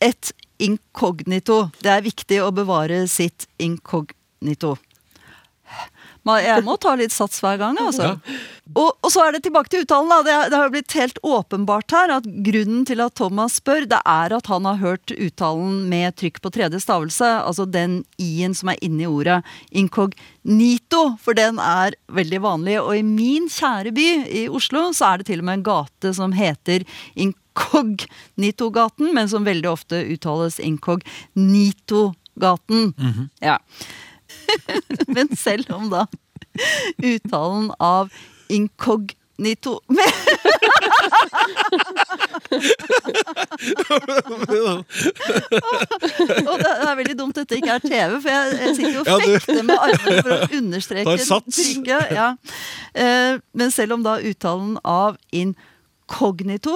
Et inkognito. Det er viktig å bevare sitt inkognito. Jeg må ta litt sats hver gang, altså. Og, og så er det tilbake til uttalen. Da. Det, det har blitt helt åpenbart her at grunnen til at Thomas spør, det er at han har hørt uttalen med trykk på tredje stavelse. Altså den i-en som er inni ordet. incognito, for den er veldig vanlig. Og i min kjære by i Oslo så er det til og med en gate som heter Incognito-gaten, men som veldig ofte uttales incognito-gaten. Ja. (laughs) Men selv om da uttalen av inkognito Og det er veldig dumt dette ikke er TV, for jeg, sitter og fekter med armene for å (laughs) understreke trykket. Ja. Eh, Men selv om da uttalen av inkognito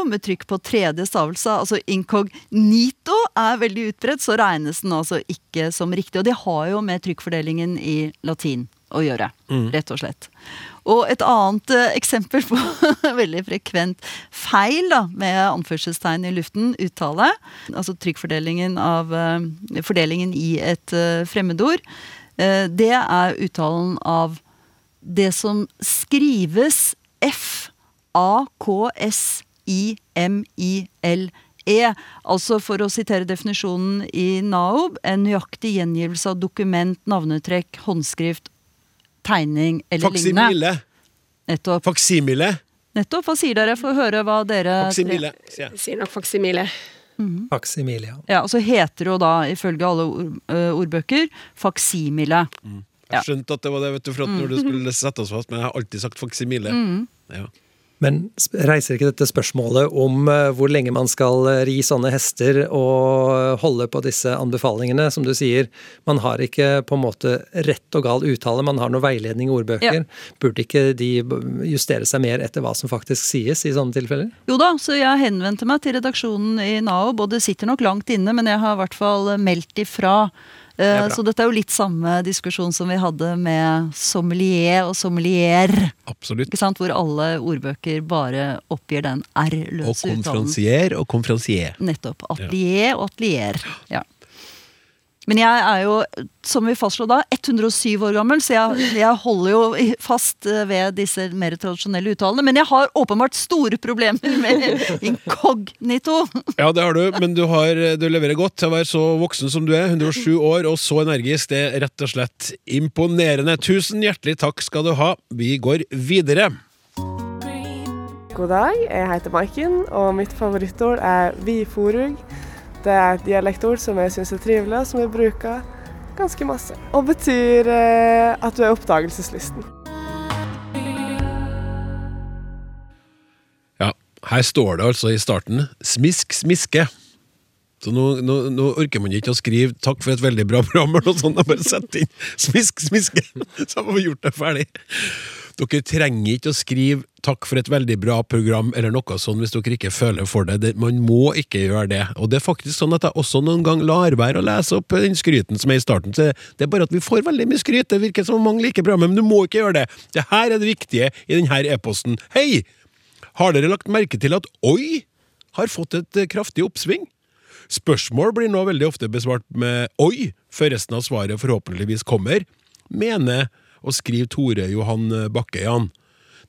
med trykk på tredje stavelse, altså inkognito, er veldig utbredt, så regnes den altså ikke som riktig. Og det har jo med trykkfordelingen i latin å gjøre, rett og slett. Og et annet eh, eksempel på (laughs) veldig frekvent feil da, med anførselstegn i luften, uttale, altså trykkfordelingen av eh, fordelingen i et eh, fremmedord, det er uttalen av det som skrives F-A-K-S-I-M-I-L-E. Altså for å sitere definisjonen i NAOB, en nøyaktig gjengivelse av dokument, navnetrekk, håndskrift, tegning eller lignende. Faksimile. Nettopp. Faksimile. Nettopp. Hva sier dere? Få høre hva dere Faksimile, sier nok faksimile. Mm faksimile. ja. Ja, og så heter det jo da, ifølge alle ord, uh, ordbøker, faksimile. Mm. Jeg skjønte at det var det, vet du, for at når du skulle sette oss fast, men jeg har alltid sagt faksimile. Ja. Men reiser ikke dette spørsmålet om eh, hvor lenge man skal eh, ri sånne hester og holde på disse anbefalingene? Som du sier, man har ikke på en måte rett og gal uttale, man har noe veiledning i ordbøker. Burde ikke de justere seg mer etter hva som faktisk sies i sånne tilfeller? Jo da, så jeg henvendte meg til redaksjonen i NAO, og det sitter nok langt inne, men jeg har i hvert fall meldt ifra. Eh, er. Så dette er jo litt samme diskusjon som vi hadde med sommelier og sommelier. Absolutt. Hvor alle ordbøker bare oppgir den R-løse uttalen. konferansier og konferansier. Nettopp. Atelier og atelier. Ja. Men jeg er jo, som vi fastslo da, 107 år gammel, så jeg, jeg holder jo fast eh, ved disse mer tradisjonelle uttalene. Men jeg har åpenbart store problemer med (laughs) inkognito. Ja, det har du, men du, har, du leverer godt til å være så voksen som du er. 107 år og så energisk. Det er rett og slett imponerende. Tusen hjertelig takk skal du ha. Vi går videre. God dag, jeg heter Maiken, og mitt favorittord er vi forug. Det er et dialektord som jeg syns er trivelig, og som jeg bruker ganske masse. Og betyr eh, at du er oppdagelseslysten. Ja, her står det altså i starten 'smisk, smiske'. Så nå, nå, nå orker man ikke å skrive 'takk for et veldig bra program' eller noe sånt. Jeg bare setter inn 'smisk, smiske', (laughs) så har vi gjort det ferdig. Dere trenger ikke å skrive 'takk for et veldig bra program' eller noe sånt hvis dere ikke føler for det. det. Man må ikke gjøre det. Og det er faktisk sånn at jeg også noen gang lar være å lese opp den skryten som er i starten. Så det er bare at vi får veldig mye skryt. Det virker som om mange liker programmet, men du må ikke gjøre det. Det her er det viktige i denne e-posten. Hei! Har dere lagt merke til at Oi har fått et eh, kraftig oppsving? Spørsmål blir nå veldig ofte besvart med Oi, før resten av svaret forhåpentligvis kommer. Mener og skriver Tore Johan Bakke, Jan.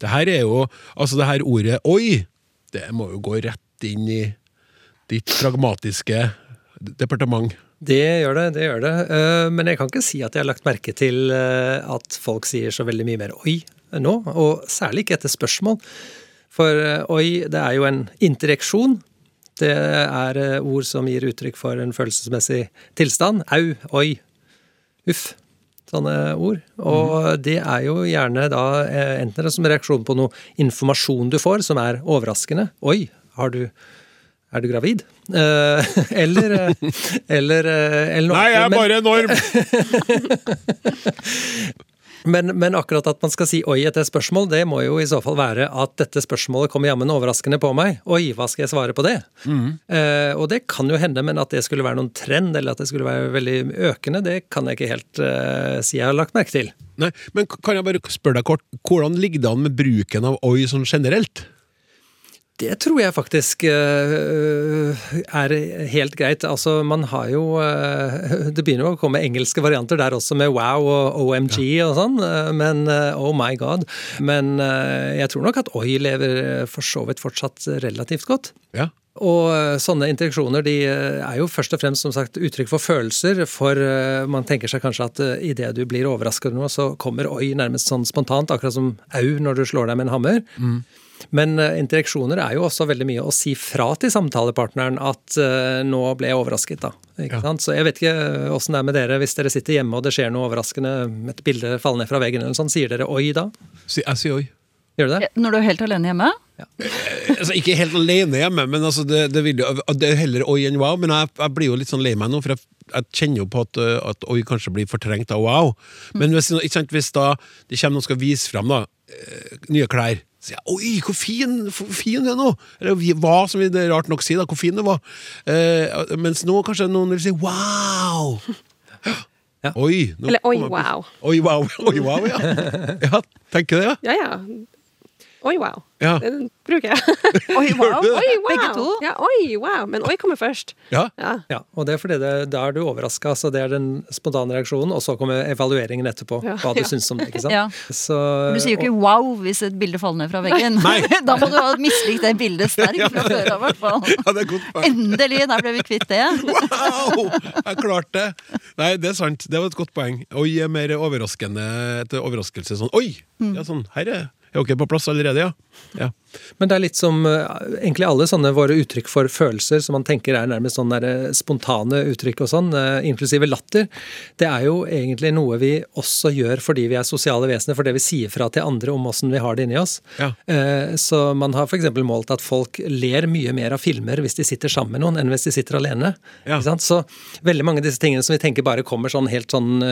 Det her er jo Altså, det her ordet Oi, det må jo gå rett inn i ditt pragmatiske departement. Det gjør det, det gjør det. Eh, Men jeg kan ikke si at jeg har lagt merke til eh, at folk sier så veldig mye mer oi nå, og særlig ikke etter spørsmål. For eh, oi, det er jo en interreksjon. Det er ord som gir uttrykk for en følelsesmessig tilstand. Au, oi, uff. Sånne ord. Og det er jo gjerne da enten enten er det som reaksjon på noe informasjon du får som er overraskende. Oi, har du er du gravid? Eh, (laughs) eller, eh, (laughs) eller, eh, eller noe Nei, jeg er bare enorm! (laughs) men, men akkurat at man skal si oi etter et spørsmål, det må jo i så fall være at dette spørsmålet kommer jammen overraskende på meg. Oi, hva skal jeg svare på det? Eh, og det kan jo hende, men at det skulle være noen trend, eller at det skulle være veldig økende, det kan jeg ikke helt eh, si jeg har lagt merke til. Nei, men kan jeg bare spørre deg kort, hvordan ligger det an med bruken av oi sånn generelt? Det tror jeg faktisk øh, er helt greit. Altså, man har jo øh, Det begynner jo å komme engelske varianter der også, med wow og OMG og sånn, øh, men oh my god. Men jeg tror nok at oi lever for så vidt fortsatt relativt godt. Ja. Og sånne interaksjoner de er jo først og fremst som sagt uttrykk for følelser. For man tenker seg kanskje at idet du blir overrasket over noe, så kommer oi nærmest sånn spontant, akkurat som au når du slår deg med en hammer. Men uh, interaksjoner er jo også veldig mye å si fra til samtalepartneren at uh, nå ble jeg overrasket, da. Ikke Ja. sant? Så jeg vet ikke uh, åssen det er med dere hvis dere sitter hjemme og det skjer noe overraskende, et bilde faller ned fra veggen eller noe sånt. Sier dere oi da? Jeg sier oi. Gjør du det? Når du er helt alene hjemme? altså, ikke helt alene hjemme, men altså, det, det, vil jo, det er heller oi enn wow. Men jeg, jeg blir jo litt sånn lei meg nå, for jeg, jeg kjenner jo på at, at oi kanskje blir fortrengt av wow. Men hvis, ikke sant, hvis da det kommer noen og skal vise fram da, eh, nye klær, sier jeg 'oi, hvor fin, hvor fin du er nå'. Eller hva, som vi det rart nok sier, da, hvor fin du var. Eh, mens nå kanskje noen vil si 'wow'. Ja. Oi. nå Eller oi, wow. Oi, wow. (laughs) Oi, wow, ja. ja. Tenker det, ja. Ja, ja. Oi, wow. Ja. Den bruker jeg. (laughs) Oi, wow. du det? Oi, wow. Begge to? Ja, oi, wow. Men oi kommer først. ja. Ja. Ja, og det er fordi det, da er du overraska. Så det er den spontane reaksjonen, og så kommer evalueringen etterpå. Ja. Hva du Ja. syns om det. ikke sant? Ja. Så, Du sier jo ikke 'wow' hvis et bilde faller ned fra veggen. Nei. (laughs) da må du ha mislikt det bildet (laughs) sterkt fra før av, i hvert fall. ja, det er godt poeng. Endelig, der ble vi kvitt det. Wow! Jeg klarte det! Nei, det er sant. Det var et godt poeng. Oi er mer overraskende til overraskelse. Sånn oi! Ja, sånn, her er er dere på plass allerede, ja? Ja. Men det er litt som eh, egentlig alle sånne våre uttrykk for følelser som man tenker er nærmest sånn eh, spontane uttrykk og sånn, eh, inklusive latter. Det er jo egentlig noe vi også gjør fordi vi er sosiale vesener, fordi vi sier fra til andre om åssen vi har det inni oss. Ja. Så man har f.eks. målt at folk ler mye mer av filmer hvis de sitter sammen med noen, enn hvis de sitter alene. Ja. Så veldig mange av disse tingene som vi tenker bare kommer sånn helt sånn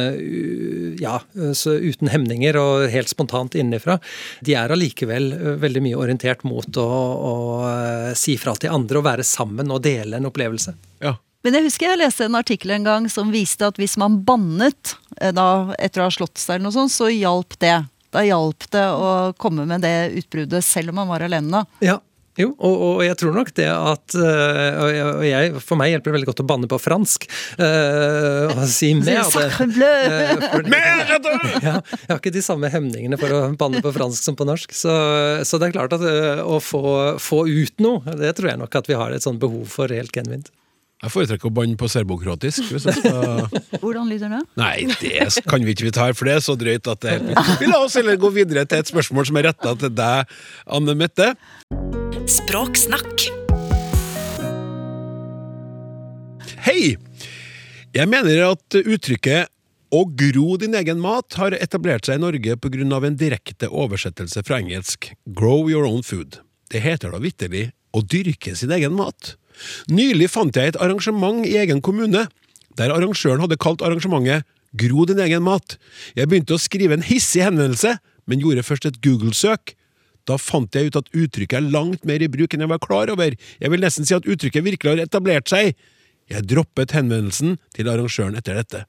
ja, så uten hemninger og helt spontant innenfra, de er allikevel eh, veldig mye orientert mot å, å eh, si fra til andre og være sammen og dele en opplevelse. ja. Men jeg husker jeg leste en artikkel en gang som viste at hvis man bannet eh, da, etter å ha slått seg, eller noe sånt, så hjalp det. Da hjalp det å komme med det utbruddet selv om man var alene. Ja, jo, og, og jeg tror nok det at øh, og jeg, For meg hjelper det veldig godt å banne på fransk. øh, og si (laughs) (laughs) mer av det. (laughs) Ja, jeg har ikke de samme hemningene for å banne på fransk som på norsk. Så, så det er klart at å få, få ut noe, det tror jeg nok at vi har et sånt behov for helt genuint. Jeg foretrekker å banne på serbokroatisk. Hvis jeg skal... Hvordan lyder det? Nei, det kan vi ikke vi ta her, for det er så drøyt at det er helt Vi la oss heller gå videre til et spørsmål som er retta til deg, Anne Mette. Språksnakk. Hei! Jeg mener at uttrykket 'å gro din egen mat' har etablert seg i Norge pga. en direkte oversettelse fra engelsk 'grow your own food'. Det heter da vitterlig 'å dyrke sin egen mat'. Nylig fant jeg et arrangement i egen kommune, der arrangøren hadde kalt arrangementet 'Gro din egen mat'. Jeg begynte å skrive en hissig henvendelse, men gjorde først et Google-søk. Da fant jeg ut at uttrykket er langt mer i bruk enn jeg var klar over. Jeg vil nesten si at uttrykket virkelig har etablert seg. Jeg droppet henvendelsen til arrangøren etter dette.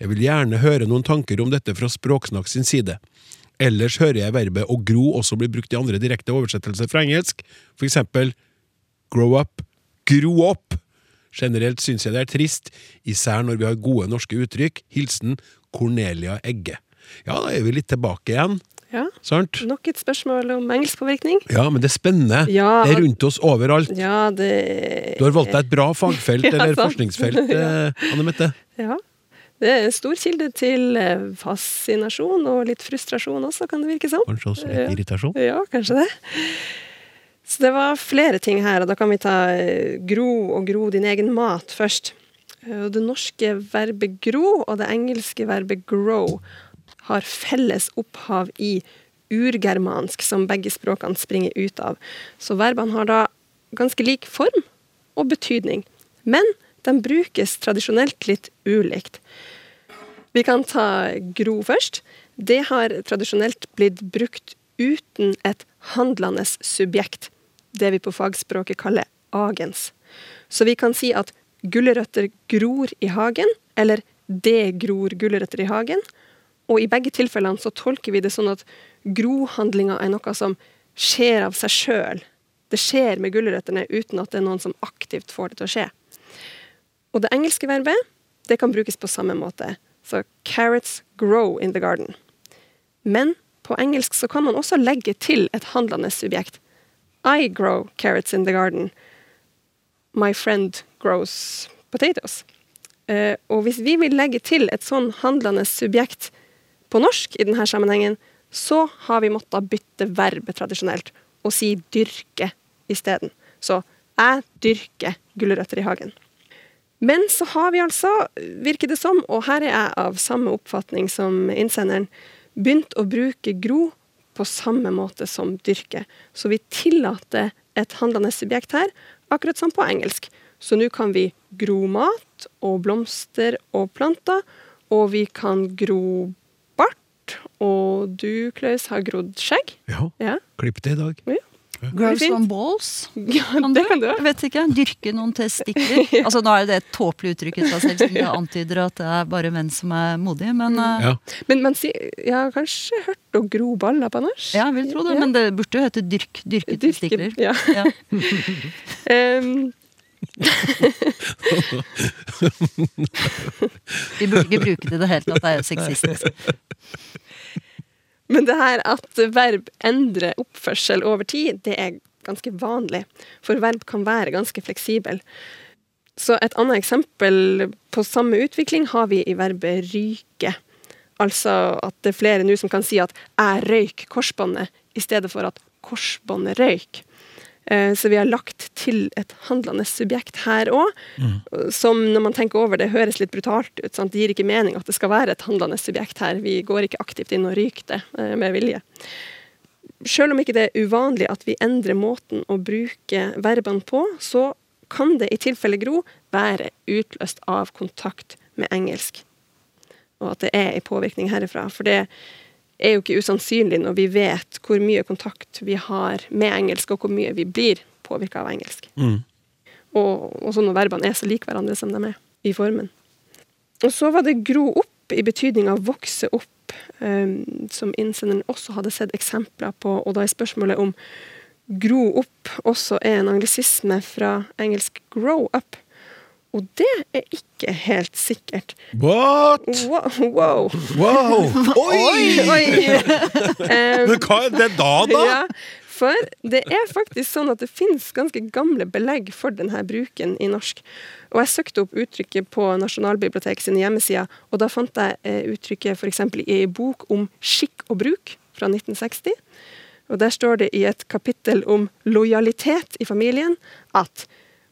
Jeg vil gjerne høre noen tanker om dette fra Språksnakk sin side. Ellers hører jeg verbet å gro også bli brukt i andre direkte oversettelser fra engelsk, for eksempel grow up, gro opp. Generelt syns jeg det er trist, især når vi har gode norske uttrykk. Hilsen Cornelia Egge. Ja, da er vi litt tilbake igjen. Sant? Nok et spørsmål om engelskpåvirkning. Ja, men det er spennende. Ja. Det er rundt oss overalt. Ja, det Du har valgt deg et bra fagfelt (laughs) Ja, eller forskningsfelt, (laughs) eh, Anne Mette. Ja. Det er en stor kilde til eh, fascinasjon og litt frustrasjon også, kan det virke som. Kanskje også litt Ja. irritasjon? Ja, kanskje det. Så det var flere ting her, og da kan vi ta eh, gro og gro din egen mat først. Det norske verbet gro og det engelske verbet grow har felles opphav i urgermansk, som begge språkene springer ut av. Så verbene har da ganske lik form og betydning. Men de brukes tradisjonelt litt ulikt. Vi kan ta gro først. Det har tradisjonelt blitt brukt uten et handlende subjekt. Det vi på fagspråket kaller agens. Så vi kan si at gulrøtter gror i hagen, eller det gror gulrøtter i hagen. Og i begge tilfellene så tolker vi det sånn at grohandlinga er noe som skjer av seg sjøl. Det skjer med gulrøttene uten at det er noen som aktivt får det til å skje. Og det engelske verbet det kan brukes på samme måte. Så carrots grow in the garden. Men på engelsk så kan man også legge til et handlende subjekt. I grow carrots in the garden. My friend grows potatoes. Eh, og hvis vi vil legge til et sånn handlende subjekt på norsk i denne sammenhengen, så har vi måttet bytte verbet tradisjonelt og si dyrke isteden. Så jeg dyrker gulrøtter i hagen. Men så har vi altså, virker det som, og her er jeg av samme oppfatning som innsenderen, begynt å bruke gro på samme måte som dyrke. Så vi tillater et handlende subjekt her, akkurat som på engelsk. Så nå kan vi gro mat og blomster og planter, og vi kan gro Og du, Klaus, har grodd skjegg. Ja, Ja, klipp det i dag. Girls fint. on balls? (laughs) ja Kan det du? kan du. Jeg vet ikke. Dyrke noen testikler? (laughs) Altså Nå er jo det et tåpelig uttrykk i seg selv, som det (laughs) antyder at det er bare menn som er modige. Men eh, Ja. Men man sier Jeg har kanskje hørt å gro baller på norsk? ja, jeg vil tro det. Ja. Men det burde jo hete dyrk, dyrke Dyrke- testikler. Ja. Ja. (laughs) Vi burde ikke bruke det i det hele tatt. Det er jo sexistisk. Men det her at verb endrer oppførsel over tid, det er ganske vanlig. For verb kan være ganske fleksibel. Så et annet eksempel på samme utvikling har vi i verbet ryke. Altså at det er flere nå som kan si at 'jeg røyk korsbåndet', i stedet for at 'korsbåndet røyk'. Eh, Så vi har lagt til et handlende subjekt her òg, som når man tenker over det, høres litt brutalt ut. Sant? Det gir ikke mening at det skal være et handlende subjekt her. Vi går ikke aktivt inn og ryker det eh, med vilje. Selv om ikke det er uvanlig at vi endrer måten å bruke verbene på, så kan det i tilfelle Gro være utløst av kontakt med engelsk. Og at det er en påvirkning herifra. For det er jo ikke usannsynlig når vi vet hvor mye kontakt vi har med engelsk, og hvor mye vi blir påvirka av engelsk. Mm. Og også når verbene er så like hverandre som de er i formen. Og så var det gro opp i betydning av vokse opp, um, som innsenderen også hadde sett eksempler på. Og da er spørsmålet om gro opp også er en anglisisme fra engelsk grow up. Og det er ikke helt sikkert. What?! Wow! wow. (laughs) Oi! Oi! Um, (laughs) Men hva er det da, da? (laughs) ja, for det er faktisk sånn at det finnes ganske gamle belegg for denne bruken i norsk. Og jeg søkte opp uttrykket på Nasjonalbiblioteket sine hjemmesider, og da fant jeg eh, uttrykket f.eks. i ei bok om skikk og bruk fra 1960. Og der står det i et kapittel om lojalitet i familien at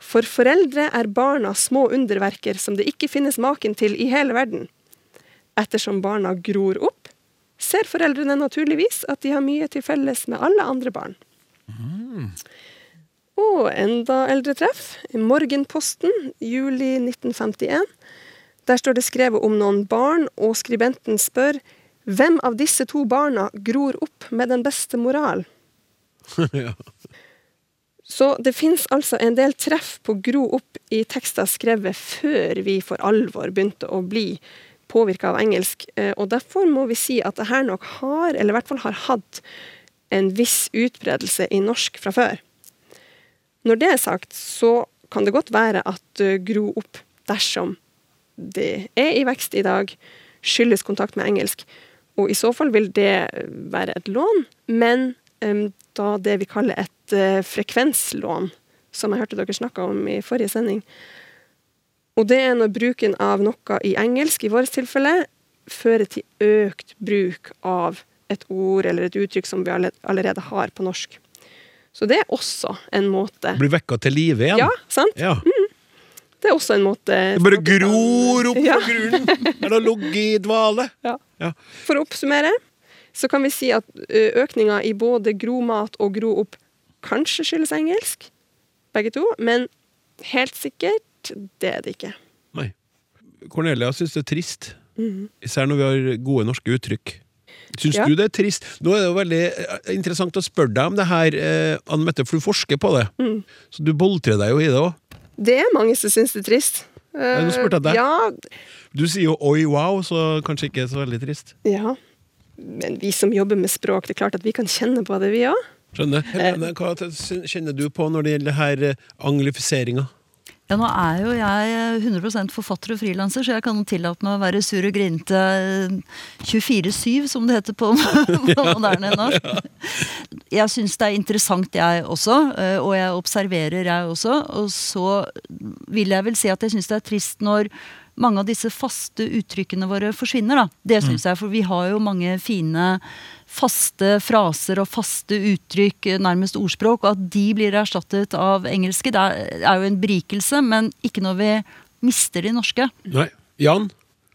for foreldre er barna små underverker som det ikke finnes maken til i hele verden. Ettersom barna gror opp, ser foreldrene naturligvis at de har mye til felles med alle andre barn. Og enda eldre treff. Morgenposten, juli 1951. Der står det skrevet om noen barn, og skribenten spør hvem av disse to barna gror opp med den beste moral? (laughs) Så det finnes altså en del treff på gro opp i tekster skrevet før vi for alvor begynte å bli påvirka av engelsk. Eh, Og derfor må vi si at det her nok har, eller i hvert fall har hatt, en viss utbredelse i norsk fra før. Når det er sagt, så kan det godt være at eh, gro opp dersom det er i vekst i dag, skyldes kontakt med engelsk. Og i så fall vil det være et lån, men da det vi kaller et uh, frekvenslån, som jeg hørte dere snakka om i forrige sending. Og det er når bruken av noe i engelsk, i vårt tilfelle, fører til økt bruk av et ord eller et uttrykk som vi allerede har på norsk. Så det er også en måte Blir vekka til live igjen? Ja, sant? Ja. Det er også en måte Det bare gror opp Ja. fra grunnen! (laughs) Eller har ligget i dvale? Ja. Ja. For å oppsummere så kan vi si at ø, økninga i både gromat og gro opp kanskje skyldes engelsk, begge to, men helt sikkert, det er det ikke. Nei. Cornelia syns det er trist. mm. Især når vi har gode norske uttrykk. Syns Ja. du det er trist? Nå er det jo veldig eh, interessant å spørre deg om det her, eh, Anne Mette, for du forsker på det. Mm. Så du boltrer deg jo i det òg. Det er mange som syns det er trist. nå spurte jeg deg. Ja, Du sier jo 'oi, wow', så kanskje ikke så veldig trist. ja. Men vi som jobber med språk, det er klart at vi kan kjenne på det, vi òg. Skjønner. Helene, hva kjenner du på når det gjelder her eh, anglifiseringa? Ja, nå er jo jeg 100 forfatter og frilanser, så jeg kan tillate meg å være sur og grinte 24-7, som det heter på, (laughs) på moderne norsk. Jeg syns det er interessant, jeg også, eh, og jeg observerer, jeg også. Og så vil jeg vel si at jeg syns det er trist når mange av disse faste uttrykkene våre forsvinner. da. Det syns jeg, for vi har jo mange fine faste fraser og faste uttrykk, nærmest ordspråk, og at de blir erstattet av engelske, det er er jo en berikelse, men ikke når vi mister de norske. Nei. Jan?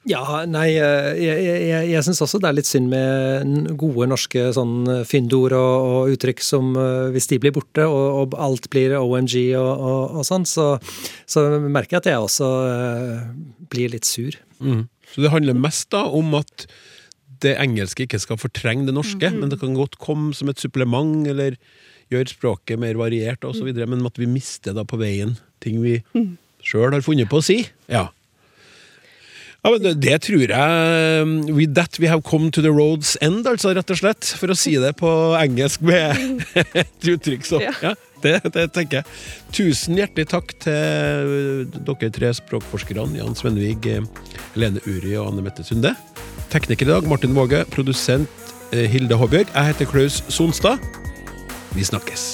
Ja, nei, eh, jeg, jeg, jeg, syns også det er litt synd med gode norske sånn fyndord og, og uttrykk som eh, hvis de blir borte og, og alt blir OMG og, og, og sånn, så, så merker jeg at jeg også eh, blir litt sur. Mm. Så det handler mest da om at det engelske ikke skal fortrenge det norske, men det kan godt komme som et supplement, eller gjøre språket mer variert og så videre, men at vi mister da på veien ting vi sjøl har funnet på å si. Ja. Ja, men det, tror jeg um, With that we have come to the road's end, altså, rett og slett. For å si det på engelsk med (laughs) et uttrykk så Ja. Ja, det, det tenker jeg. Tusen hjertelig takk til dere tre språkforskerne, Jan Svenvig, eh, Lene Uri og Anne Mette Sunde. Tekniker i dag, Martin Våge. Produsent eh, Hilde Håbjørg. Jeg heter Klaus Sonstad. Vi snakkes.